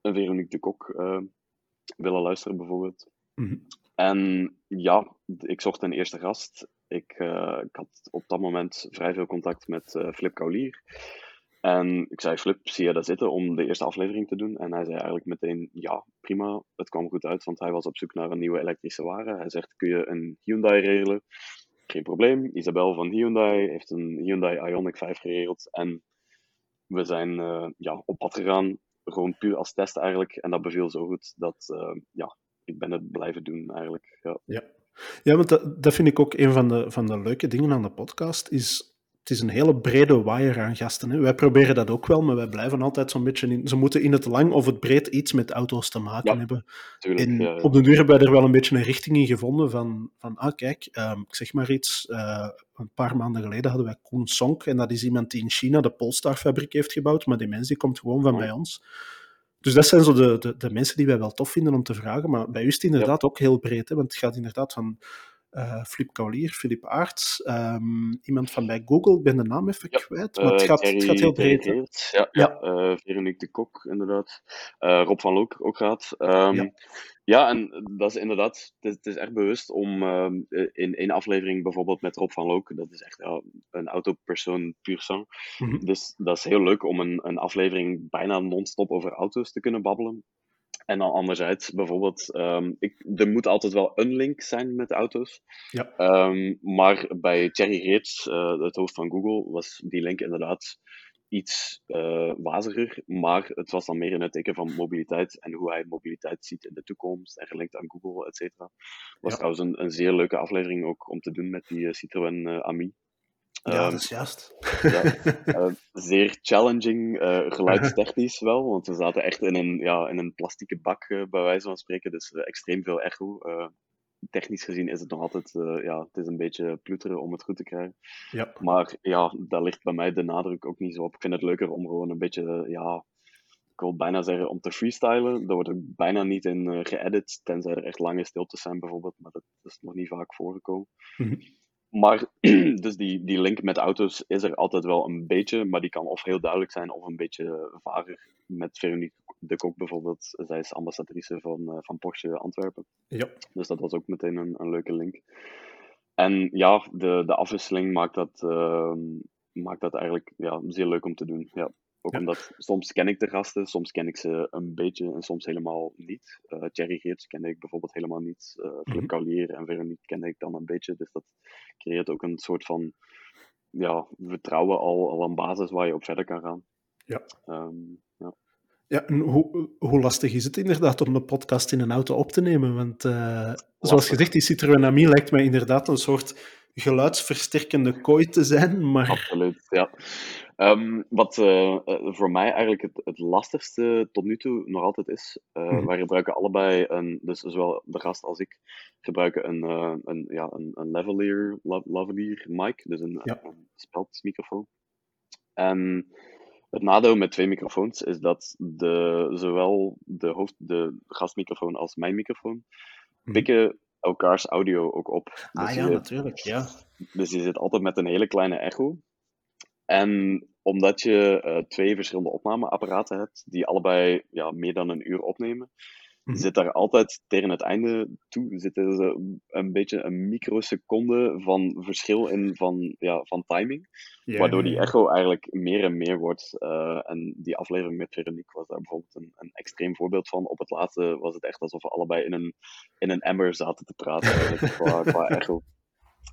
Veronique de Kok uh, willen luisteren bijvoorbeeld. Mm -hmm. En ja, ik zocht een eerste gast ik, uh, ik, had op dat moment vrij veel contact met uh, Flip Kaulier. En ik zei, Flip, zie je dat zitten om de eerste aflevering te doen? En hij zei eigenlijk meteen, ja, prima. Het kwam goed uit, want hij was op zoek naar een nieuwe elektrische wagen. Hij zegt, kun je een Hyundai regelen? Geen probleem. Isabel van Hyundai heeft een Hyundai Ioniq 5 geregeld. En we zijn uh, ja, op pad gegaan, gewoon puur als test eigenlijk. En dat beviel zo goed dat, ja, ik ben het blijven doen eigenlijk. Ja. Ja, want dat, dat vind ik ook een van de, van de leuke dingen aan de podcast. Is, het is een hele brede waaier aan gasten. Hè. Wij proberen dat ook wel, maar wij blijven altijd zo'n beetje in... Ze moeten in het lang of het breed iets met auto's te maken ja, hebben. Tuurlijk, en ja, ja. op de duur hebben wij er wel een beetje een richting in gevonden van... van ah, kijk, um, ik zeg maar iets. Uh, een paar maanden geleden hadden wij Koen Sonk. En dat is iemand die in China de Polestar-fabriek heeft gebouwd. Maar die mens die komt gewoon van Oh. bij ons. Dus dat zijn zo de, de, de mensen die wij wel tof vinden om te vragen. Maar bij u is het inderdaad ook heel breed. Hè? Want het gaat inderdaad van uh, Flip Kaulier, Philip Aerts, um, iemand van bij Google, ik ben de naam even Ja, kwijt, maar het Eh, gaat, het gaat heel breed. ja, Ja. ja. eh, Veronique de Kok, inderdaad. Eh, Rob van Loek ook gaat. Ehm, Ja. ja. en dat is inderdaad, het is, het is echt bewust om ehm, in één aflevering bijvoorbeeld met Rob van Loek, dat is echt ja, een autopersoon puur sang. Mhm. Dus dat is heel leuk om een, een aflevering bijna non-stop over auto's te kunnen babbelen. En dan anderzijds, bijvoorbeeld, ehm, ik, er moet altijd wel een link zijn met auto's. Ja. Ehm, maar bij Thierry Reets, eh, het hoofd van Google, was die link inderdaad iets eh, waziger. Maar het was dan meer in het teken van mobiliteit en hoe hij mobiliteit ziet in de toekomst en gelinkt aan Google, et cetera. Was Ja. trouwens een, een zeer leuke aflevering ook om te doen met die eh, Citroën Ami. Ja, Ehm, dat is juist. ja, eh, zeer challenging, eh, geluidstechnisch wel, want we zaten echt in een, ja, in een plastieke bak, eh, bij wijze van spreken, dus extreem veel echo. Technisch gezien is het nog altijd, ja, het is een beetje ploeteren om het goed te krijgen. Ja. Maar ja, daar ligt bij mij de nadruk ook niet zo op. Ik vind het leuker om gewoon een beetje, ja, ik wil bijna zeggen om te freestylen. Daar wordt ook bijna niet in geëdit, tenzij er echt lange stiltes zijn bijvoorbeeld, maar dat is nog niet vaak voorgekomen. Mhm. Maar dus die, die link met auto's is er altijd wel een beetje, maar die kan of heel duidelijk zijn of een beetje vager. Met Veronique de Kok bijvoorbeeld, zij is ambassadrice van, eh, van Porsche Antwerpen. Ja. Dus dat was ook meteen een, een leuke link. En ja, de, de afwisseling maakt dat, ehm, maakt dat eigenlijk ja, zeer leuk om te doen. Ja. Ook Ja. omdat soms ken ik de gasten, soms ken ik ze een beetje en soms helemaal niet. Eh Thierry Geerts kende ik bijvoorbeeld helemaal niet. Eh Flip Mhm. En Veronique kende ik dan een beetje. Dus dat creëert ook een soort van ja, vertrouwen al, al een basis waar je op verder kan gaan. Ja. Ehm, ja. Ja, en hoe, hoe lastig is het inderdaad om een podcast in een auto op te nemen? Want eh, zoals gezegd, die Citroën Ami lijkt mij inderdaad een soort geluidsversterkende kooi te zijn, maar Absoluut, ja. Ehm, wat uh, voor mij eigenlijk het, het, lastigste tot nu toe nog altijd is, uh, mm. wij gebruiken allebei, een, dus zowel de gast als ik, gebruiken een, uh, een, ja, een, een lavalier, lavalier mic, dus een, ja. een speldmicrofoon. En het nadeel met twee microfoons is dat de, zowel de, hoofd, de gastmicrofoon als mijn microfoon mm. pikken elkaars audio ook op. Dus ah ja, natuurlijk, ja. Dus je zit altijd met een hele kleine echo. En omdat je uh, twee verschillende opnameapparaten hebt, die allebei ja, meer dan een uur opnemen, mm-hmm. zit daar altijd tegen het einde toe zitten ze een beetje een microseconde van verschil in van, ja, van timing. Yeah, waardoor die echo eigenlijk meer en meer wordt. Uh, en die aflevering met Veronique was daar bijvoorbeeld een, een extreem voorbeeld van. Op het laatste was het echt alsof we allebei in een, in een emmer zaten te praten qua, qua echo.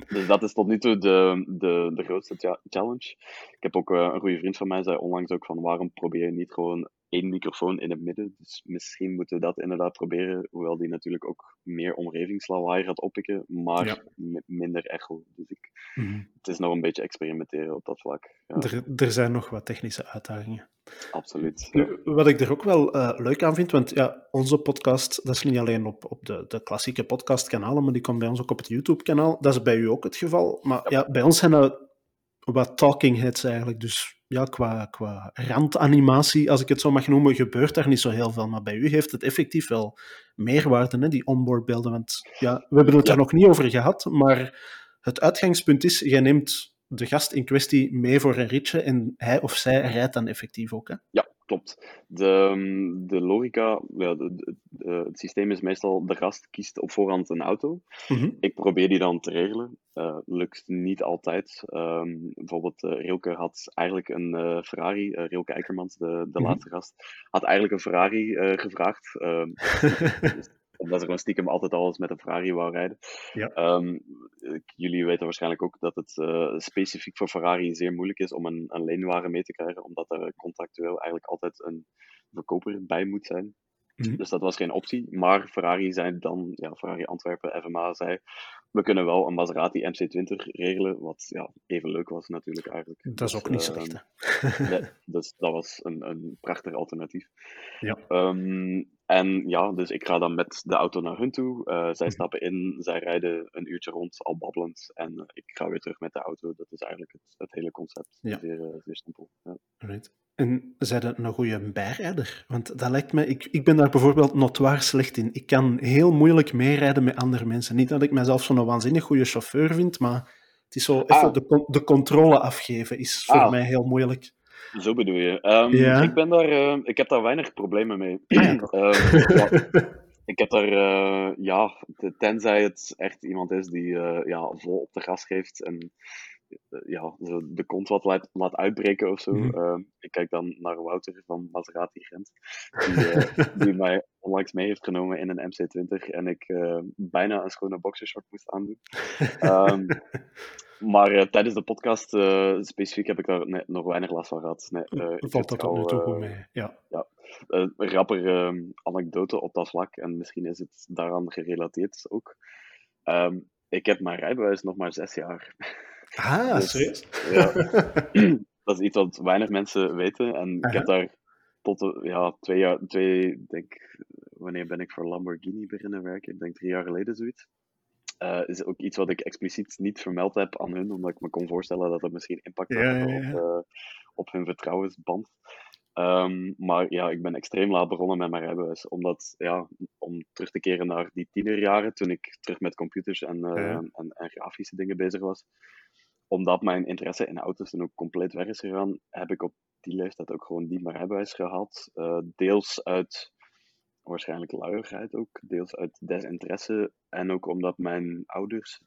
Dus dat is tot nu toe de, de, de grootste challenge. Ik heb ook uh, een goede vriend van mij zei onlangs ook van waarom probeer je niet gewoon één microfoon in het midden. Dus misschien moeten we dat inderdaad proberen, hoewel die natuurlijk ook meer omgevingslawaai gaat oppikken, maar minder echo. Dus ik, mhm. het is nog een beetje experimenteren op dat vlak. Ja. Er, er zijn nog wat technische uitdagingen. Absoluut. Wat ik er ook wel uh, leuk aan vind, want ja, onze podcast, dat is niet alleen op, op de, de klassieke podcastkanalen, maar die komt bij ons ook op het YouTube-kanaal. Dat is bij u ook het geval. Maar ja, bij ons zijn er wat talking heads eigenlijk. Dus ja, qua, qua randanimatie, als ik het zo mag noemen, gebeurt daar niet zo heel veel. Maar bij u heeft het effectief wel meerwaarde, hè, die onboardbeelden. Want ja, we hebben het er nog niet over gehad, maar het uitgangspunt is, jij neemt de gast in kwestie mee voor een ritje en hij of zij rijdt dan effectief ook. Hè? Ja, klopt. De, de logica, ja, de, het systeem is meestal de gast kiest op voorhand een auto. Mhm. Ik probeer die dan te regelen. Uh, lukt niet altijd. Um, bijvoorbeeld uh, Rilke had eigenlijk een uh, Ferrari. Rilke Eikermans, de, de mhm. laatste gast, had eigenlijk een Ferrari gevraagd. Omdat ze gewoon stiekem altijd alles met een Ferrari wou rijden. Ja. Um, jullie weten waarschijnlijk ook dat het uh, specifiek voor Ferrari zeer moeilijk is om een, een leenwagen mee te krijgen, omdat er contractueel eigenlijk altijd een verkoper bij moet zijn. Mhm. Dus dat was geen optie. Maar Ferrari zei dan, ja, Ferrari Antwerpen, FMA zei, we kunnen wel een Maserati MC20 regelen, wat ja, even leuk was natuurlijk eigenlijk. Dat is ook niet uh, slecht, nee, dus dat was een, een prachtig alternatief. Ja. Um, en ja, dus ik ga dan met de auto naar hun toe. Uh, zij mhm. stappen in, zij rijden een uurtje rond, al babbelend. En uh, ik ga weer terug met de auto. Dat is eigenlijk het, het hele concept. Ja. Zeer, uh, zeer simpel. Ja. Right. En zijn dat een goede bijrijder? Want dat lijkt me, ik, ik ben daar bijvoorbeeld notoir slecht in. Ik kan heel moeilijk meerijden met andere mensen. Niet dat ik mezelf zo'n waanzinnig goede chauffeur vind, maar het is zo even ah. de, de controle afgeven is voor ah. mij heel moeilijk. Zo bedoel je. Um, ja. ik, ben daar, uh, ik heb daar weinig problemen mee. um, ik heb daar, uh, ja, tenzij het echt iemand is die uh, ja, vol op de gas geeft en ja, de kont wat laat, laat uitbreken of zo. Mm -hmm. ik kijk dan naar Wouter van Maserati Gent, die, die mij onlangs mee heeft genomen in een MC20 en ik bijna een schone boxershort moest aandoen. Um, Maar uh, tijdens de podcast uh, specifiek heb ik daar nee, nog weinig last van gehad. Nee, uh, Valt dat tot nu toe goed mee, ja. ja. rapper ehm, anekdote op dat vlak, en misschien is het daaraan gerelateerd ook. Um, ik heb mijn rijbewijs nog maar zes jaar. Ah, dus, serieus? Ja, dat is iets wat weinig mensen weten. En ik heb daar tot ja, twee jaar, twee, denk, wanneer ben ik voor Lamborghini beginnen werken? Ik denk drie jaar geleden zoiets. Uh, is ook iets wat ik expliciet niet vermeld heb aan hun, omdat ik me kon voorstellen dat dat misschien impact had ja, Op, uh, op hun vertrouwensband. Um, maar ja, ik ben extreem laat begonnen met mijn rijbewijs. Omdat, ja, om terug te keren naar die tienerjaren, toen ik terug met computers en, uh, en, en, grafische dingen bezig was. Omdat mijn interesse in auto's toen ook compleet weg is gegaan, heb ik op die leeftijd ook gewoon die mijn rijbewijs gehaald. deels uit waarschijnlijk luiigheid ook, deels uit desinteresse. En ook omdat mijn ouders,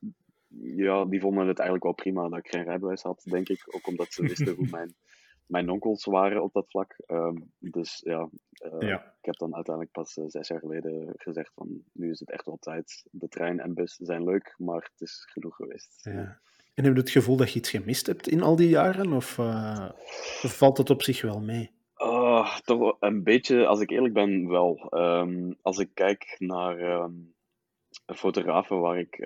ja, die vonden het eigenlijk wel prima dat ik geen rijbewijs had, denk ik. Ook omdat ze wisten hoe mijn, mijn onkels waren op dat vlak. Ehm, dus ja, uh, ja, ik heb dan uiteindelijk pas uh, zes jaar geleden gezegd van nu is het echt wel tijd. De trein en bus zijn leuk, maar het is genoeg geweest. Ja. En heb je het gevoel dat je iets gemist hebt in al die jaren? Of, uh, of valt het op zich wel mee? Uh, toch een beetje, als ik eerlijk ben, wel. Um, als ik kijk naar, um, fotografen waar ik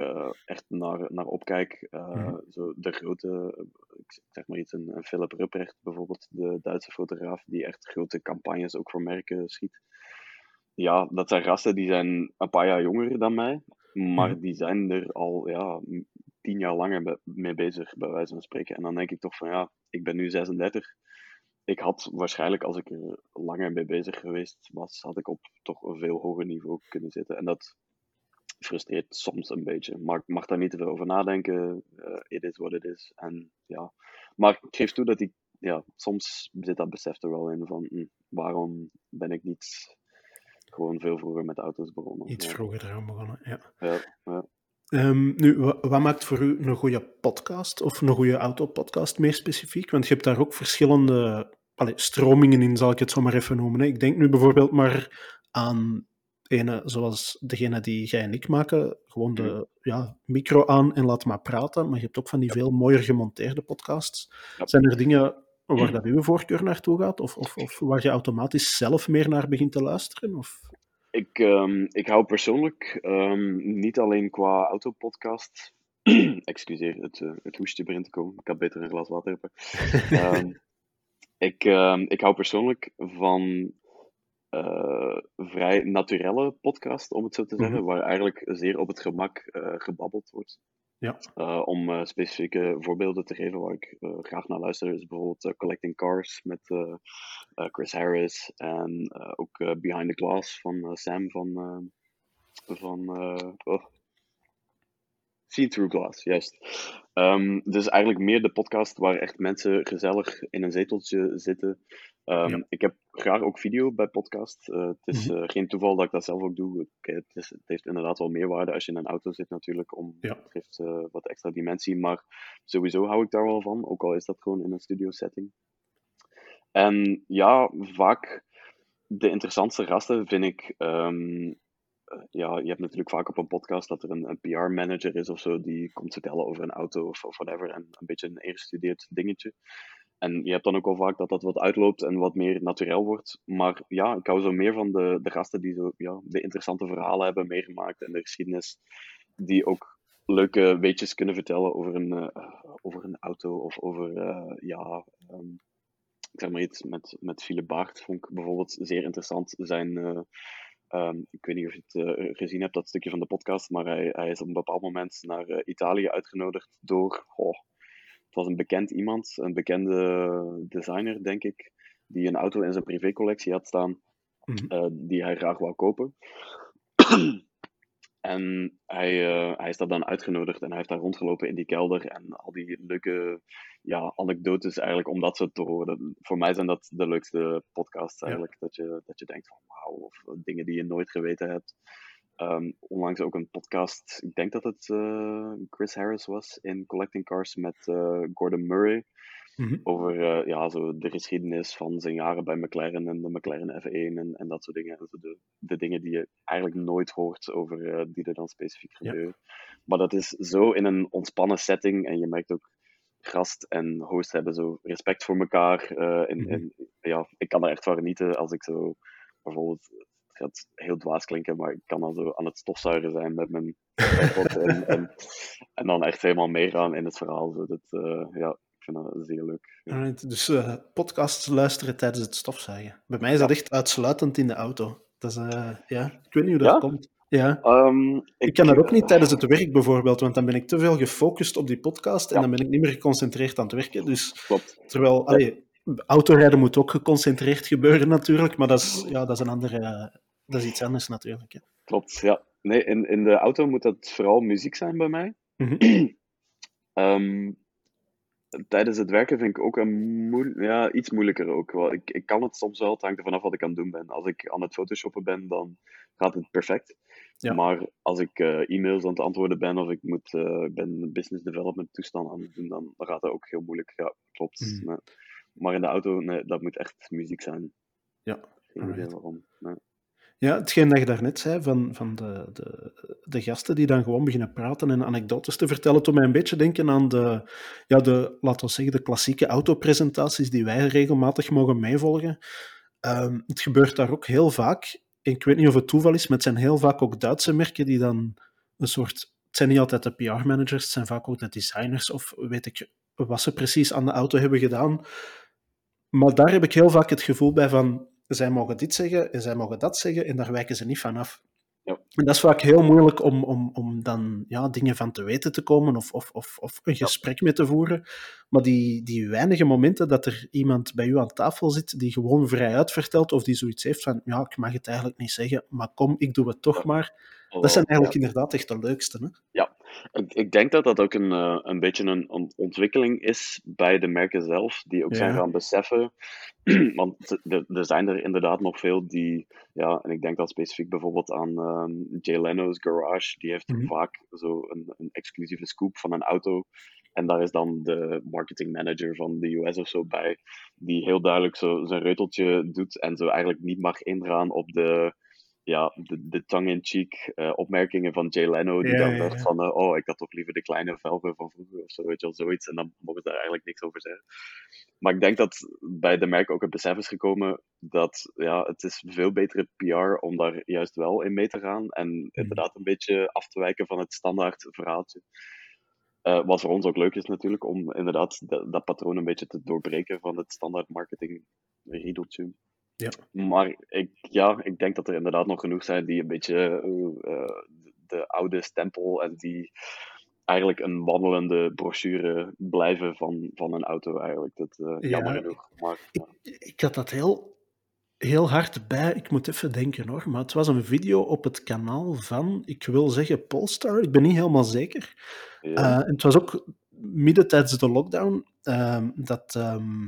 echt naar, naar opkijk. Mhm. zo de grote, ik zeg maar iets, een, een Philip Rupprecht bijvoorbeeld, de Duitse fotograaf, die echt grote campagnes ook voor merken schiet. Ja, dat zijn gasten die zijn een paar jaar jonger dan mij, maar mhm. die zijn er al ja, tien jaar langer mee bezig, bij wijze van spreken. En dan denk ik toch van ja, ik ben nu 36. Ik had waarschijnlijk, als ik er langer mee bezig geweest was, had ik op toch een veel hoger niveau kunnen zitten. En dat frustreert soms een beetje. Maar ik mag daar niet te veel over nadenken. Uh, it is what it is. En ja, maar ik geef toe dat ik, ja, soms zit dat besef er wel in van hm, waarom ben ik niet gewoon veel vroeger met auto's begonnen. Iets vroeger eraan begonnen, ja. ja, ja. Um, nu, wat, maakt voor u een goede podcast of een goede autopodcast meer specifiek? Want je hebt daar ook verschillende allez, stromingen in, zal ik het zo maar even noemen. Hè. Ik denk nu bijvoorbeeld maar aan ene zoals degene die jij en ik maken. Gewoon de mm. ja, micro aan en laat maar praten. Maar je hebt ook van die veel mooier gemonteerde podcasts. Zijn er dingen waar dat uw voorkeur naartoe gaat? Of, of, of waar je automatisch zelf meer naar begint te luisteren? Of? Ik, um, ik hou persoonlijk um, niet alleen qua autopodcast. Excuseer, het, uh, het hoestje begint te komen. Ik had beter een glas water hebben. um, ik, ik hou persoonlijk van uh, vrij naturelle podcast, om het zo te zeggen, mm -hmm. waar eigenlijk zeer op het gemak uh, gebabbeld wordt. Ja. Uh, om specifieke voorbeelden te geven waar ik graag naar luister, is bijvoorbeeld Collecting Cars met Chris Harris en ook Behind the Glass van Sam van. van oh. See Through Glass, juist. Um, dus eigenlijk meer de podcast waar echt mensen gezellig in een zeteltje zitten, Um, Ik heb graag ook video bij podcast. Uh, het is uh, geen toeval dat ik dat zelf ook doe. het, is, het, heeft inderdaad wel meerwaarde als je in een auto zit natuurlijk, om, ja. het geeft uh, wat extra dimensie. Maar sowieso hou ik daar wel van, ook al is dat gewoon in een studio setting. En ja, vaak de interessantste gasten vind ik... Um, ja, je hebt natuurlijk vaak op een podcast dat er een, een PR-manager is of zo, die komt vertellen over een auto of, whatever, en een beetje een ingestudeerd dingetje. En je hebt dan ook al vaak dat dat wat uitloopt en wat meer natuurlijk wordt. Maar ja, ik hou zo meer van de, de gasten die zo, ja, de interessante verhalen hebben meegemaakt en de geschiedenis. Die ook leuke weetjes kunnen vertellen over een, uh, over een auto of over, uh, ja, um, ik zeg maar iets met, met Philip Baart vond ik bijvoorbeeld zeer interessant. Zijn, um, ik weet niet of je het gezien hebt, dat stukje van de podcast, maar hij, hij is op een bepaald moment naar Italië uitgenodigd door, oh, het was een bekend iemand, een bekende designer, denk ik, die een auto in zijn privécollectie had staan, mhm. eh, die hij graag wou kopen. En hij, uh, hij is daar dan uitgenodigd en hij heeft daar rondgelopen in die kelder en al die leuke ja, anekdotes eigenlijk om dat zo te horen. Voor mij zijn dat de leukste podcasts eigenlijk, dat, je, dat je denkt van wauw, of dingen die je nooit geweten hebt. Um, onlangs ook een podcast, ik denk dat het uh, Chris Harris was, in Collecting Cars met uh, Gordon Murray. Mm -hmm. Over uh, ja, zo de geschiedenis van zijn jaren bij McLaren en de McLaren F1 en, en dat soort dingen. Dus de, de dingen die je eigenlijk nooit hoort over die er dan specifiek gebeuren. Ja. Maar dat is zo in een ontspannen setting en je merkt ook gast en host hebben zo respect voor elkaar. en, mm -hmm. en, ja, ik kan er echt van genieten als ik zo bijvoorbeeld gaat heel dwaas klinken, maar ik kan dan zo aan het stofzuigen zijn met mijn en, en, en, dan echt helemaal meegaan in het verhaal. Zo. Dat, uh, ja, vind dat zeer leuk. Ja. dus uh, podcasts luisteren tijdens het stofzuigen. Bij mij is dat echt uitsluitend in de auto. Dat is, uh, ja, ik weet niet hoe dat ja? komt. Ja. Um, ik, ik, kan dat ook niet tijdens het werk bijvoorbeeld, want dan ben ik te veel gefocust op die podcast en ja. dan ben ik niet meer geconcentreerd aan het werken. Dus, Klopt. Terwijl, allee, autorijden moet ook geconcentreerd gebeuren natuurlijk, maar dat is, ja, dat is een andere dat is iets anders natuurlijk. Hè. Klopt, ja. Nee, in, in de auto moet dat vooral muziek zijn bij mij. Mm -hmm. um, tijdens het werken vind ik ook een moe ja, iets moeilijker ook. Wel, ik, ik kan het soms wel, het hangt er vanaf wat ik aan het doen ben. Als ik aan het photoshoppen ben, dan gaat het perfect. Ja. Maar als ik uh, e-mails aan het antwoorden ben of ik moet, uh, ben business development toestand aan het doen, dan, dan gaat dat ook heel moeilijk. Ja, klopt. Nee. Maar in de auto, nee, dat moet echt muziek zijn. Ja, Geen idee waarom. Nee. Ja, hetgeen dat je daarnet zei van, van de, de, de gasten die dan gewoon beginnen praten en anekdotes te vertellen, toen mij een beetje denken aan de, ja, de, laten we zeggen, de klassieke autopresentaties die wij regelmatig mogen meevolgen. Um, het gebeurt daar ook heel vaak. Ik weet niet of het toeval is, maar het zijn heel vaak ook Duitse merken die dan een soort. Het zijn niet altijd de PR-managers, het zijn vaak ook de designers of weet ik wat ze precies aan de auto hebben gedaan. Maar daar heb ik heel vaak het gevoel bij van, zij mogen dit zeggen en zij mogen dat zeggen en daar wijken ze niet van af. Ja. En dat is vaak heel moeilijk om, om, om dan ja, dingen van te weten te komen of, of, of, of een gesprek mee te voeren. Maar die, die weinige momenten dat er iemand bij u aan tafel zit die gewoon vrij uitvertelt of die zoiets heeft van ja, ik mag het eigenlijk niet zeggen, maar kom, ik doe het toch maar. Dat zijn eigenlijk inderdaad echt de leukste. Hè? Ja, ik, ik denk dat dat ook een, uh, een beetje een, ontwikkeling is bij de merken zelf, die ook zijn gaan beseffen. Want er zijn er inderdaad nog veel die, ja, en ik denk dat specifiek bijvoorbeeld aan um, Jay Leno's Garage, die heeft mm -hmm. vaak zo een, een exclusieve scoop van een auto. En daar is dan de marketing manager van de US of zo bij, die heel duidelijk zo zijn reuteltje doet en zo eigenlijk niet mag ingaan op de ja, de, de tongue-in-cheek uh, opmerkingen van Jay Leno, die Ja, dan dacht ja. van, eh, oh, ik had toch liever de kleine velgen van vroeger of zo, weet je wel, zoiets. En dan mogen ze daar eigenlijk niks over zeggen. Maar ik denk dat bij de merk ook het besef is gekomen dat ja, het is veel betere PR om daar juist wel in mee te gaan en inderdaad een beetje af te wijken van het standaard verhaaltje. Eh, wat voor ons ook leuk is natuurlijk, om inderdaad dat, dat patroon een beetje te doorbreken van het standaard marketing riedeltje. Ja. Maar ik, ja, ik denk dat er inderdaad nog genoeg zijn die een beetje eh, eh, de oude stempel en die eigenlijk een wandelende brochure blijven van, van een auto eigenlijk. Dat, eh, Ja. Jammer genoeg. Maar, Ik, ik had dat heel, heel hard bij. Ik moet even denken hoor. Maar het was een video op het kanaal van, ik wil zeggen Polestar. Ik ben niet helemaal zeker. ja. En het was ook midden tijdens de lockdown ehm, dat. ehm,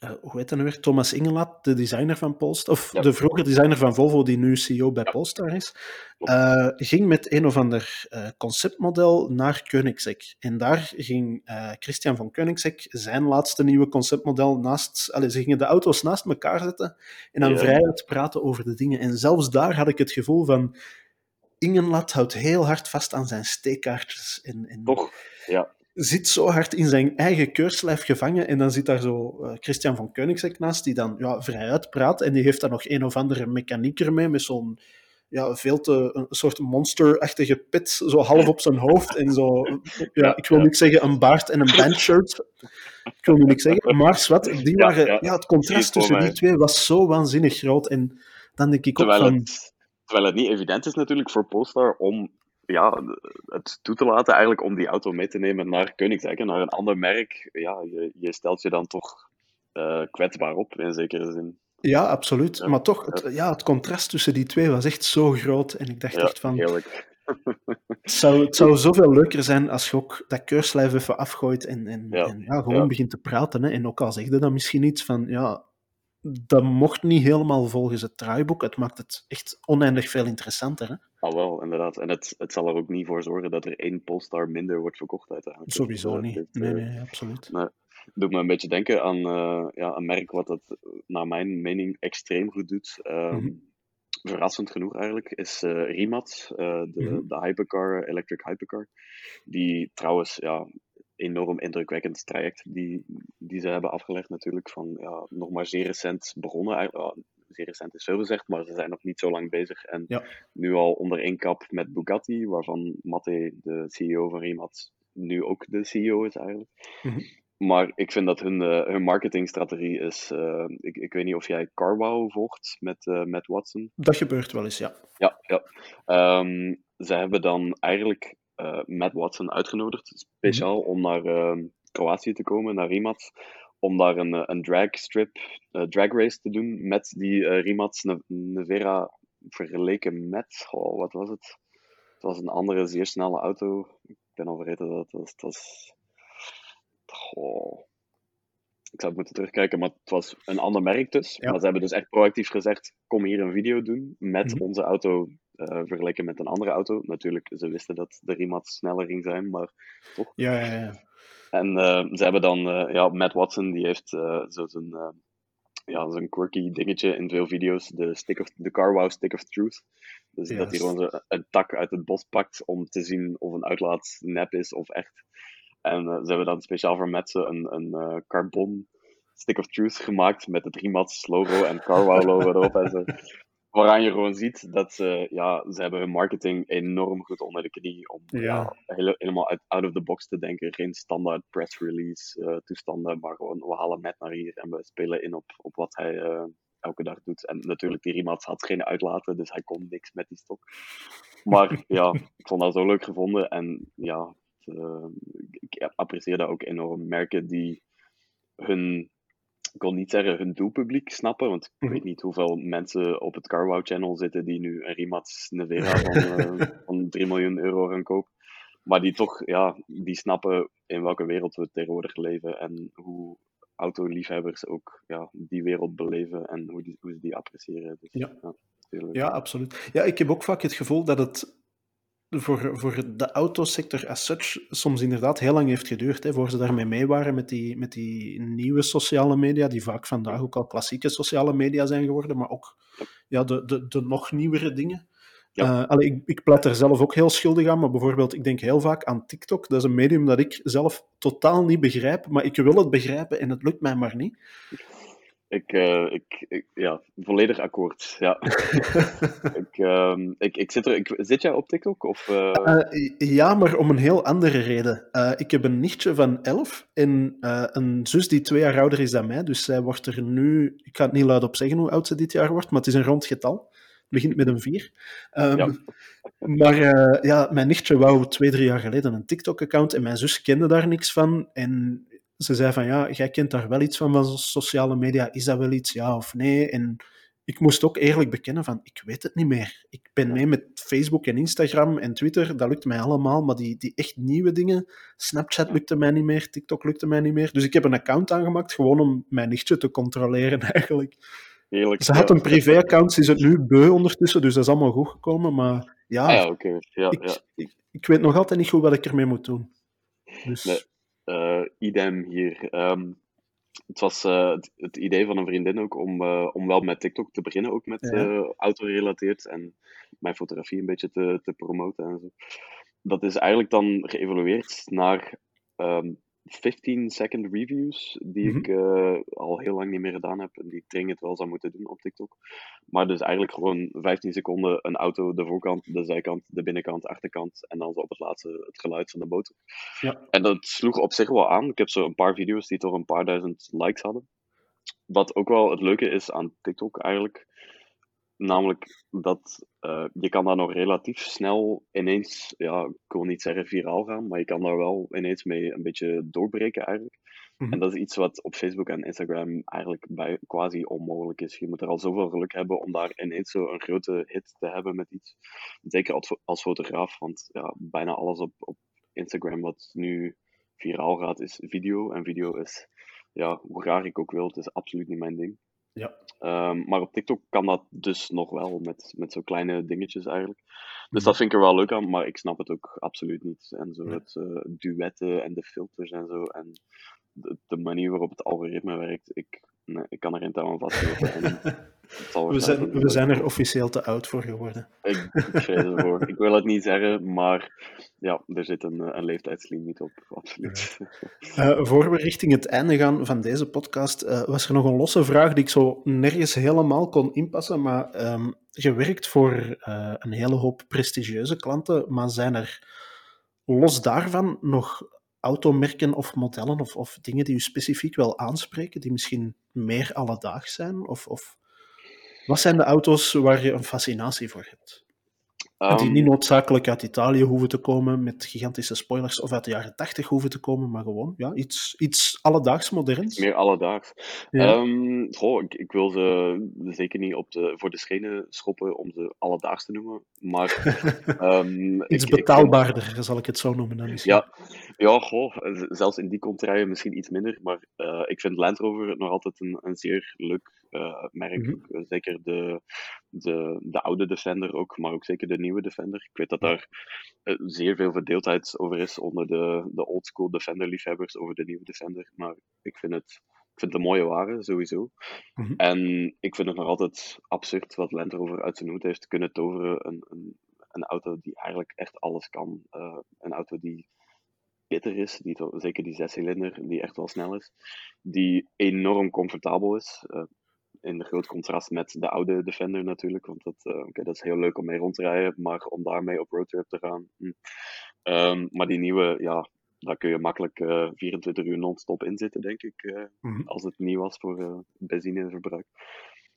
eh, hoe heet dat nu weer? Thomas Ingelat, de designer van Polestar, of Ja. de vroege designer van Volvo, die nu CEO bij Ja. Polestar is, eh, ging met een of ander eh, conceptmodel naar Koenigsegg. En daar ging Christian van Koenigsegg zijn laatste nieuwe conceptmodel naast... Allez, ze gingen de auto's naast elkaar zetten en dan Ja. vrijuit praten over de dingen. En zelfs daar had ik het gevoel van... Ingenlat houdt heel hard vast aan zijn steekkaartjes en, en Toch? Ja. Zit zo hard in zijn eigen keurslijf gevangen en dan zit daar zo eh, Christian van Koenigsegg naast, die dan ja, vrijuit praat en die heeft dan nog een of andere mechanieker mee met zo'n ja, veel te, een soort monsterachtige pit, zo half op zijn hoofd en zo, ja, ik wil niet zeggen een baard en een bandshirt, ik wil nu niks zeggen, maar zwart, die waren, ja. ja, het contrast tussen die twee was zo waanzinnig groot en dan denk ik ook Terwijl van... het, terwijl het niet evident is natuurlijk voor Polestar om ja, het toe te laten eigenlijk om die auto mee te nemen naar Koenigsegg, naar een ander merk. Ja, je, je stelt je dan toch eh, kwetsbaar op in zekere zin. Ja, absoluut. Ja, Maar toch, het, ja, het contrast tussen die twee was echt zo groot. En ik dacht Ja, echt van, heerlijk. het zou, het zou zoveel leuker zijn als je ook dat keurslijf even afgooit en, en, Ja, en ja, gewoon begint te praten. Hè. En ook al zeg je dan misschien iets van, ja, dat mocht niet helemaal volgens het draaiboek. Het maakt het echt oneindig veel interessanter. Hè. Al wel, inderdaad. En het, het zal er ook niet voor zorgen dat er één Polestar minder wordt verkocht uiteindelijk. Sowieso Dus, eh, niet. dit, Nee, eh, nee, absoluut. Nee. doet me een beetje denken aan eh, ja, een merk wat het naar mijn mening extreem goed doet. Ehm, Mhm. Verrassend genoeg eigenlijk, is Rimac, eh, de, Mhm. de hypercar, electric hypercar. Die trouwens, ja, enorm indrukwekkend traject die, die ze hebben afgelegd natuurlijk. Van ja, nog maar zeer recent begonnen. Zeer recent is veel gezegd, maar ze zijn nog niet zo lang bezig. En Ja. nu al onder één kap met Bugatti, waarvan Matte, de CEO van Rimac, nu ook de CEO is eigenlijk. Mhm. Maar ik vind dat hun, eh, hun marketingstrategie is. eh, ik, ik weet niet of jij CarWow volgt met eh Matt Watson. Dat gebeurt wel eens, ja. Ja, ja. Ehm, ze hebben dan eigenlijk Matt Watson uitgenodigd, speciaal om naar ehm, Kroatië te komen, naar Rimac. Om daar een, eh, een dragstrip, eh drag race te doen met die eh Rimac Ne- Nevera vergeleken met, oh, wat was het? Het was een andere zeer snelle auto. Ik ben al vergeten dat het was. Het was goh. Ik zou het moeten terugkijken, maar het was een ander merk dus. Ja. Maar ze hebben dus echt proactief gezegd, kom hier een video doen met Mhm. onze auto eh, vergeleken met een andere auto. Natuurlijk, ze wisten dat de Rimac sneller ging zijn, maar toch. Ja, ja, ja. En eh, ze hebben dan, eh, ja, Matt Watson, die heeft eh, zo zijn, ja, zo'n quirky dingetje in veel video's, de, stick of, de CarWow Stick of Truth. Dus dat hij gewoon zo een tak uit het bos pakt om te zien of een uitlaat nep is of echt. En ze hebben dan speciaal voor Matt een, een carbon Stick of Truth gemaakt met het Rimac logo en CarWow logo erop en zo. waaraan je gewoon ziet dat ze, ja, ze hebben hun marketing enorm goed onder de knie om ja. helemaal uit, out of the box te denken. Geen standaard press release uh, toestanden, maar gewoon we halen net naar hier en we spelen in op, op wat hij uh, elke dag doet. En natuurlijk, die Riemats had geen uitlaten, dus hij kon niks met die stok. Maar ja, ik vond dat zo leuk gevonden en ja, het, uh, ik apprecieer dat ook enorm. Merken die hun ik wil niet zeggen hun doelpubliek snappen, want ik mhm. weet niet hoeveel mensen op het CarWow channel zitten die nu een Rimac Nevera van, uh, van 3 miljoen euro gaan kopen. Maar die toch, ja, die snappen in welke wereld we tegenwoordig leven en hoe autoliefhebbers ook ja, die wereld beleven en hoe, die, hoe ze die appreciëren. Dus, ja. Ja, ja, absoluut. Ja, ik heb ook vaak het gevoel dat het voor, voor de autosector as such soms inderdaad heel lang heeft geduurd, hè, voor ze daarmee mee waren met die, met die nieuwe sociale media, die vaak vandaag ook al klassieke sociale media zijn geworden, maar ook ja, de, de, de nog nieuwere dingen. Ja. Uh, ik, ik pleit er zelf ook heel schuldig aan, maar bijvoorbeeld, ik denk heel vaak aan TikTok. Dat is een medium dat ik zelf totaal niet begrijp, maar ik wil het begrijpen en het lukt mij maar niet. Ik, uh, ik, ik, ja, volledig akkoord. Ja. ik, uh, ik, ik zit er, ik, zit jij op TikTok? Of, uh... Uh, ja, maar om een heel andere reden. ik heb een nichtje van elf en een zus die twee jaar ouder is dan mij. Dus zij wordt er nu, ik ga het niet luid op zeggen hoe oud ze dit jaar wordt, maar het is een rond getal. Het begint met een vier. Um, ja. Maar ja, mijn nichtje wou twee, drie jaar geleden een TikTok-account en mijn zus kende daar niks van. En ze zei van ja, jij kent daar wel iets van, van sociale media. Is dat wel iets, ja of nee? En ik moest ook eerlijk bekennen van, ik weet het niet meer. Ik ben mee met Facebook en Instagram en Twitter, dat lukt mij allemaal, maar die, die echt nieuwe dingen, Snapchat lukte mij niet meer, TikTok lukte mij niet meer. Dus ik heb een account aangemaakt, gewoon om mijn nichtje te controleren eigenlijk. Heerlijk. Ze had een privé-account, ze is het nu beu ondertussen, dus dat is allemaal goed gekomen, maar ja, ah ja, ja, ik, ja. Ik, ik, weet nog altijd niet goed wat ik ermee moet doen. Dus... Uh, idem hier. Um, het was uh, het, idee van een vriendin ook om, uh, om wel met TikTok te beginnen, ook met ja. auto-gerelateerd en mijn fotografie een beetje te, te promoten en zo. Dat is eigenlijk dan geëvolueerd naar um, 15-second reviews, die ik uh, al heel lang niet meer gedaan heb en die ik dringend wel zou moeten doen op TikTok. Maar dus eigenlijk gewoon 15 seconden een auto, de voorkant, de zijkant, de binnenkant, de achterkant en dan zo op het laatste het geluid van de motor. Ja. En dat sloeg op zich wel aan. Ik heb zo een paar video's die toch een paar duizend likes hadden. Wat ook wel het leuke is aan TikTok eigenlijk, Namelijk dat uh, je kan daar nog relatief snel ineens, ja, ik wil niet zeggen viraal gaan, maar je kan daar wel ineens mee een beetje doorbreken eigenlijk. Mhm. En dat is iets wat op Facebook en Instagram eigenlijk bij, quasi onmogelijk is. Je moet er al zoveel geluk hebben om daar ineens zo een grote hit te hebben met iets. Zeker als, als fotograaf, want ja, bijna alles op, op Instagram wat nu viraal gaat is video. En video is, ja, hoe graag ik ook wil, het is absoluut niet mijn ding. Ja. Um, maar op TikTok kan dat dus nog wel, met, met zo'n kleine dingetjes eigenlijk. Dus mhm. dat vind ik er wel leuk aan, maar ik snap het ook absoluut niet. En zo het uh, duetten en de filters en zo. En de, de, manier waarop het algoritme werkt, ik, nee, ik kan er geen touw aan vastlopen. we, zijn, we zijn er officieel te oud voor geworden. Ik, ik ervoor. ik wil het niet zeggen, maar ja, er zit een, een leeftijdslimiet op, absoluut. Uh, voor we richting het einde gaan van deze podcast, uh, was er nog een losse vraag die ik zo nergens helemaal kon inpassen, maar um, je werkt voor uh, een hele hoop prestigieuze klanten, maar zijn er los daarvan nog automerken of modellen of, of dingen die u specifiek wel aanspreken, die misschien meer alledaags zijn? Of, of wat zijn de auto's waar je een fascinatie voor hebt? Um, die niet noodzakelijk uit Italië hoeven te komen met gigantische spoilers of uit de jaren 80 hoeven te komen, maar gewoon ja, iets, iets alledaags moderns. Meer alledaags. Ja. Um, goh, ik, ik, wil ze zeker niet op de, voor de schenen schoppen om ze alledaags te noemen, maar... um, iets ik, betaalbaarder, ik, zal ik het zo noemen dan misschien. Ja, ja goh, zelfs in die contraien misschien iets minder, maar uh, ik vind Land Rover nog altijd een, een zeer leuk uh, merk. Mm -hmm. Zeker de, de, de oude Defender ook, maar ook zeker de nieuwe Defender. Ik weet dat daar uh, zeer veel verdeeldheid over is onder de, de oldschool Defender-liefhebbers over de nieuwe Defender. Maar ik vind het, ik vind het een mooie waren, sowieso. Mm -hmm. En ik vind het nog altijd absurd wat Land Rover uit zijn hoed heeft kunnen toveren. Een, een, een auto die eigenlijk echt alles kan. Uh, een auto die bitter is, die, zeker die zescilinder, die echt wel snel is, die enorm comfortabel is. Uh, in groot contrast met de oude Defender natuurlijk. Want dat, uh, dat is heel leuk om mee rond te rijden, maar om daarmee op roadtrip te gaan. Hm. Um, maar die nieuwe, ja, daar kun je makkelijk uh, eh, 24 uur non-stop in zitten, denk ik. Uh, mm -hmm. Als het nieuw was voor benzineverbruik.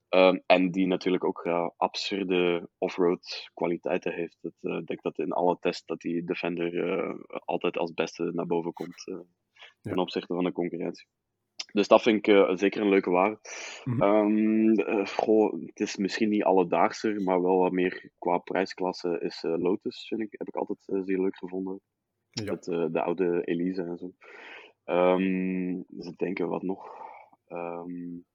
Um, en die natuurlijk ook uh, absurde off-road kwaliteiten heeft. Ik uh, denk dat in alle tests dat die Defender uh, altijd als beste naar boven komt ten opzichte van de concurrentie. Dus dat vind ik zeker een leuke waar. Mm -hmm. um, goh, het is misschien niet alledaagser, maar wel wat meer qua prijsklasse is Lotus, vind ik, heb ik altijd zeer leuk gevonden. Ja. Met de oude Elise en zo. Um, dus ik denk wat nog. Um,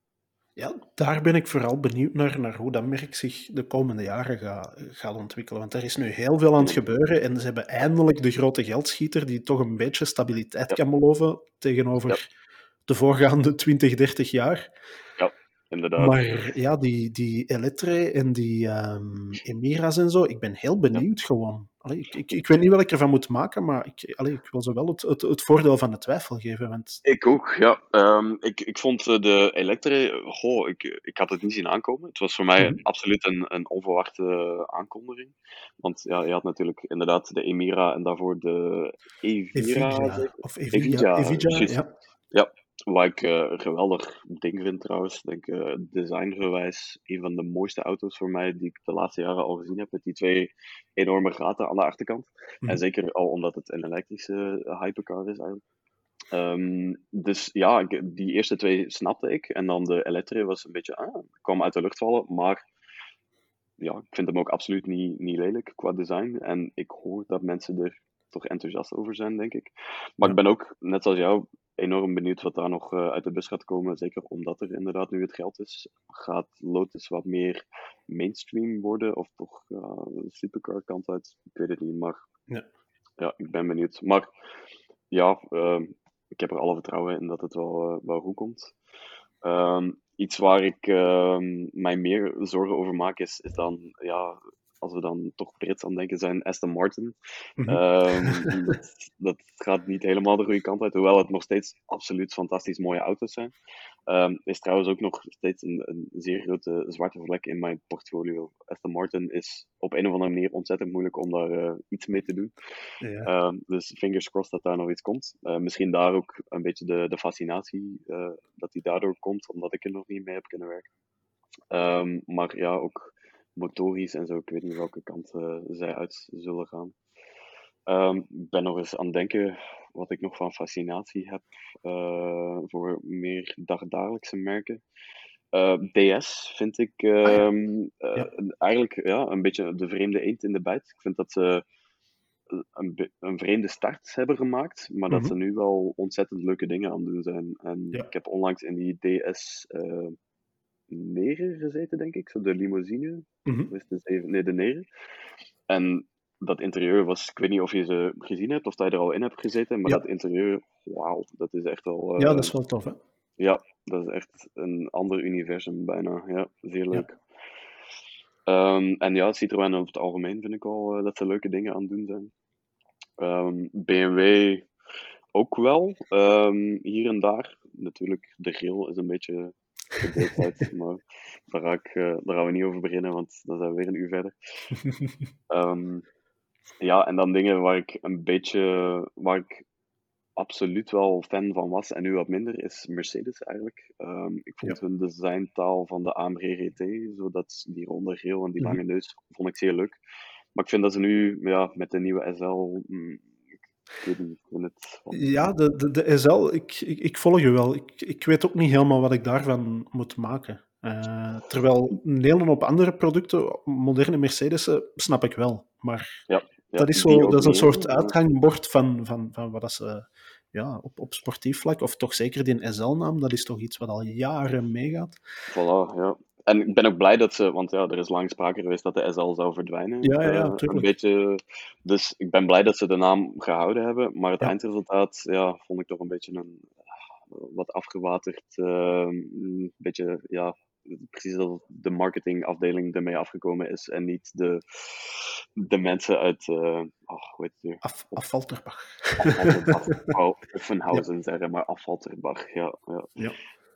ja, daar ben ik vooral benieuwd naar, naar hoe dat merk zich de komende jaren gaat, gaat ontwikkelen. Want er is nu heel veel aan het gebeuren en ze hebben eindelijk de grote geldschieter die toch een beetje stabiliteit ja. kan beloven tegenover ja. De voorgaande 20, 30 jaar. Ja, inderdaad. Maar ja, die, die Elettre en die um, Emira's en zo, ik ben heel benieuwd ja. gewoon. Allee, ik, ik, ik, weet niet wat ik ervan moet maken, maar ik, allee, ik wil ze wel het, het, het, voordeel van de twijfel geven. Want... Ik ook, ja. Um, ik, ik vond de Electre, goh, ik, ik had het niet zien aankomen. Het was voor mij mm -hmm. absoluut een, een onverwachte aankondiging. Want ja, je had natuurlijk inderdaad de Emira en daarvoor de Evira. Evija, of Evija, Evija, Evija ja. Ja, wat ik uh, een geweldig ding vind trouwens. Denk uh, designgewijs een van de mooiste auto's voor mij die ik de laatste jaren al gezien heb. Met die twee enorme gaten aan de achterkant. Mm. En zeker al omdat het een elektrische hypercar is eigenlijk. Um, dus ja, ik, die eerste twee snapte ik. En dan de Elettre was een beetje, ah, kwam uit de lucht vallen. Maar ja, ik vind hem ook absoluut niet, niet lelijk qua design. En ik hoor dat mensen er toch enthousiast over zijn, denk ik. Maar ik ben ook, net zoals jou, enorm benieuwd wat daar nog uh, uit de bus gaat komen. Zeker omdat er inderdaad nu het geld is. Gaat Lotus wat meer mainstream worden? Of toch de supercar kant uit? Ik weet het niet, maar ja, ja ik ben benieuwd. Maar ja, uh, ik heb er alle vertrouwen in dat het wel, wel goed komt. Um, iets waar ik ehm, mij meer zorgen over maak is, is dan ja, als we dan toch Brits aan denken, zijn Aston Martin. Mm -hmm. um, dat, dat, gaat niet helemaal de goede kant uit, hoewel het nog steeds absoluut fantastisch mooie auto's zijn. Um, is trouwens ook nog steeds een, een, zeer grote zwarte vlek in mijn portfolio. Aston Martin is op een of andere manier ontzettend moeilijk om daar uh, iets mee te doen. Ja. Um, dus fingers crossed dat daar nog iets komt. Uh, misschien daar ook een beetje de, de fascinatie, uh, dat die daardoor komt, omdat ik er nog niet mee heb kunnen werken. maar ja, ook motorisch en zo. Ik weet niet welke kant uh, zij uit zullen gaan. Um, ik ben nog eens aan het denken wat ik nog van fascinatie heb uh, voor meer dagdagelijkse merken. Uh, DS vind ik um, ah, ja. Ja. eigenlijk ja, een beetje de vreemde eend in de bijt. Ik vind dat ze een, een vreemde start hebben gemaakt, maar mm -hmm. dat ze nu wel ontzettend leuke dingen aan het doen zijn. En ja. ik heb onlangs in die DS 9 gezeten, denk ik. Zo de limousine. Mm -hmm. de zeven, nee, de 9. En dat interieur was, ik weet niet of je ze gezien hebt of dat je er al in hebt gezeten, maar ja. dat interieur, wauw, dat is echt wel. Uh, ja, dat is wel tof, hè? Ja, dat is echt een ander universum bijna. Ja, zeer leuk. Ja. Um, en ja, Citroën over het algemeen vind ik al uh, dat ze leuke dingen aan het doen zijn. Um, BMW ook wel, um, hier en daar. Natuurlijk, de grill is een beetje uit, maar daar, ga ik, uh, daar gaan we niet over beginnen, want dan zijn we weer een uur verder. um, ja, en dan dingen waar ik een beetje, waar ik absoluut wel fan van was en nu wat minder, is Mercedes eigenlijk. Um, ik vond ja. hun designtaal van de AMG GT, zodat die ronde geel en die lange neus, vond ik zeer leuk. Maar ik vind dat ze nu ja, met de nieuwe SL mm. Ja, de, de, de SL, ik, ik, ik, volg je wel. Ik, ik weet ook niet helemaal wat ik daarvan moet maken. Uh, terwijl een hele hoop andere producten, moderne Mercedes'en, snap ik wel. Maar ja, ja, dat is, zo, dat is een soort uithangbord van, van, van wat dat ze ja, op, op sportief vlak, of toch zeker die SL-naam, dat is toch iets wat al jaren meegaat. Voilà, ja. En ik ben ook blij dat ze, want ja, er is lang sprake geweest dat de SL zou verdwijnen. Ja, ja, uh, een beetje, dus ik ben blij dat ze de naam gehouden hebben. Maar het ja. eindresultaat ja, vond ik toch een beetje een wat afgewaterd, uh, een beetje, ja, precies dat de marketingafdeling ermee afgekomen is en niet de, de mensen uit, uh, oh, hoe heet het Af, Afvalterbach. Afvalterbach. Effenhausen ja. zeggen, maar Afvalterbach, ja. ja. ja.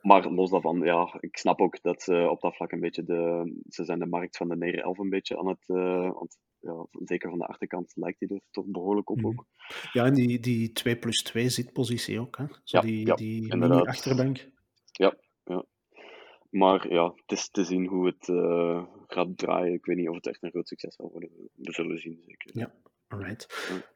Maar los daarvan, ja, ik snap ook dat ze op dat vlak een beetje de... Ze zijn de markt van de 911 een beetje aan het... Uh, want ja, zeker van de achterkant lijkt die er toch behoorlijk op Mhm. ook. Ja, en die, die 2 plus 2 zitpositie ook, hè? Zo Ja, die, ja, die mini-achterbank. Ja, ja. Maar ja, het is te zien hoe het eh, gaat draaien. Ik weet niet of het echt een groot succes zal worden. We zullen zien, zeker. Ja. Alright.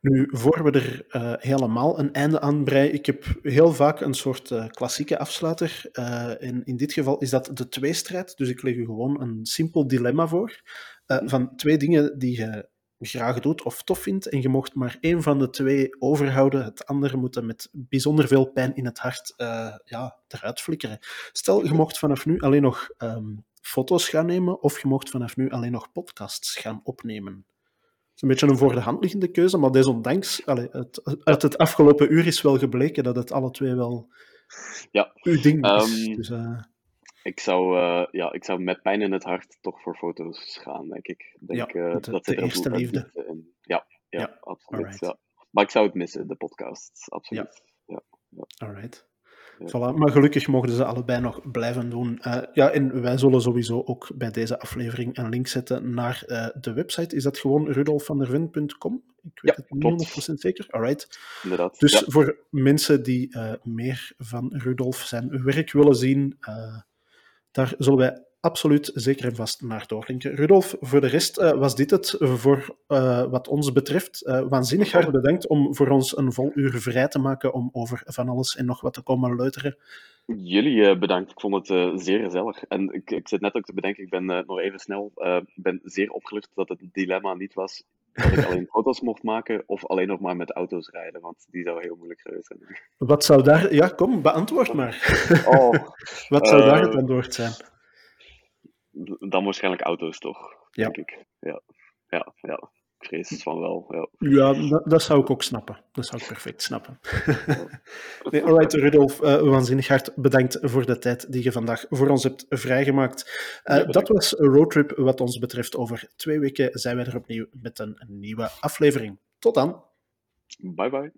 Nu, voor we er eh, helemaal een einde aan breien, ik heb heel vaak een soort eh, klassieke afsluiter. Eh, en in dit geval is dat de tweestrijd. Dus ik leg u gewoon een simpel dilemma voor. van twee dingen die je graag doet of tof vindt. En je mocht maar één van de twee overhouden. Het andere moet dan met bijzonder veel pijn in het hart ja, eruit flikkeren. Stel, je mocht vanaf nu alleen nog ehm, foto's gaan nemen. Of je mocht vanaf nu alleen nog podcasts gaan opnemen. Een beetje een voor de hand liggende keuze, maar desondanks, allee, het, uit het afgelopen uur is wel gebleken dat het alle twee wel Ja, uw ding is. Ehm, dus, eh, ik zou, eh, ja, ik zou met pijn in het hart toch voor foto's gaan, denk ik. Denk, Ja, eh, de- dat de er eerste liefde. in. Ja, ja, Ja, absoluut. alright. Ja. Maar ik zou het missen, de podcast. Absoluut. alright. Ja. Voilà, maar gelukkig mogen ze allebei nog blijven doen. Eh, ja, en wij zullen sowieso ook bij deze aflevering een link zetten naar eh, de website. Is dat gewoon rudolfvanderven.com? Ik weet Ja, het niet klopt. 100% zeker. Alright. Inderdaad. Dus Ja. voor mensen die eh, meer van Rudolf zijn werk willen zien, daar zullen wij absoluut zeker en vast naar doorlinken. Rudolf, voor de rest eh, was dit het voor eh, wat ons betreft. Eh, waanzinnig hard bedankt om voor ons een vol uur vrij te maken om over van alles en nog wat te komen leuteren. Jullie bedankt. Ik vond het zeer gezellig. En ik, ik zit net ook te bedenken, ik ben nog even snel, ik ben zeer opgelucht dat het dilemma niet was dat ik alleen foto's mocht maken of alleen nog maar met auto's rijden, want die zou heel moeilijk geweest zijn. Wat zou daar... Ja, kom, beantwoord maar. Oh, wat zou daar het antwoord zijn? Dan waarschijnlijk auto's toch, Ja. denk ik. Ja, ja, ja. Ik vrees van wel. Ja. Ja, dat, dat zou ik ook snappen. Dat zou ik perfect snappen. nee, alright, Rudolf, eh, waanzinnig hard bedankt voor de tijd die je vandaag voor ons hebt vrijgemaakt. Eh, Ja, dat was een roadtrip wat ons betreft. Over twee weken zijn wij er opnieuw met een nieuwe aflevering. Tot dan. Bye bye.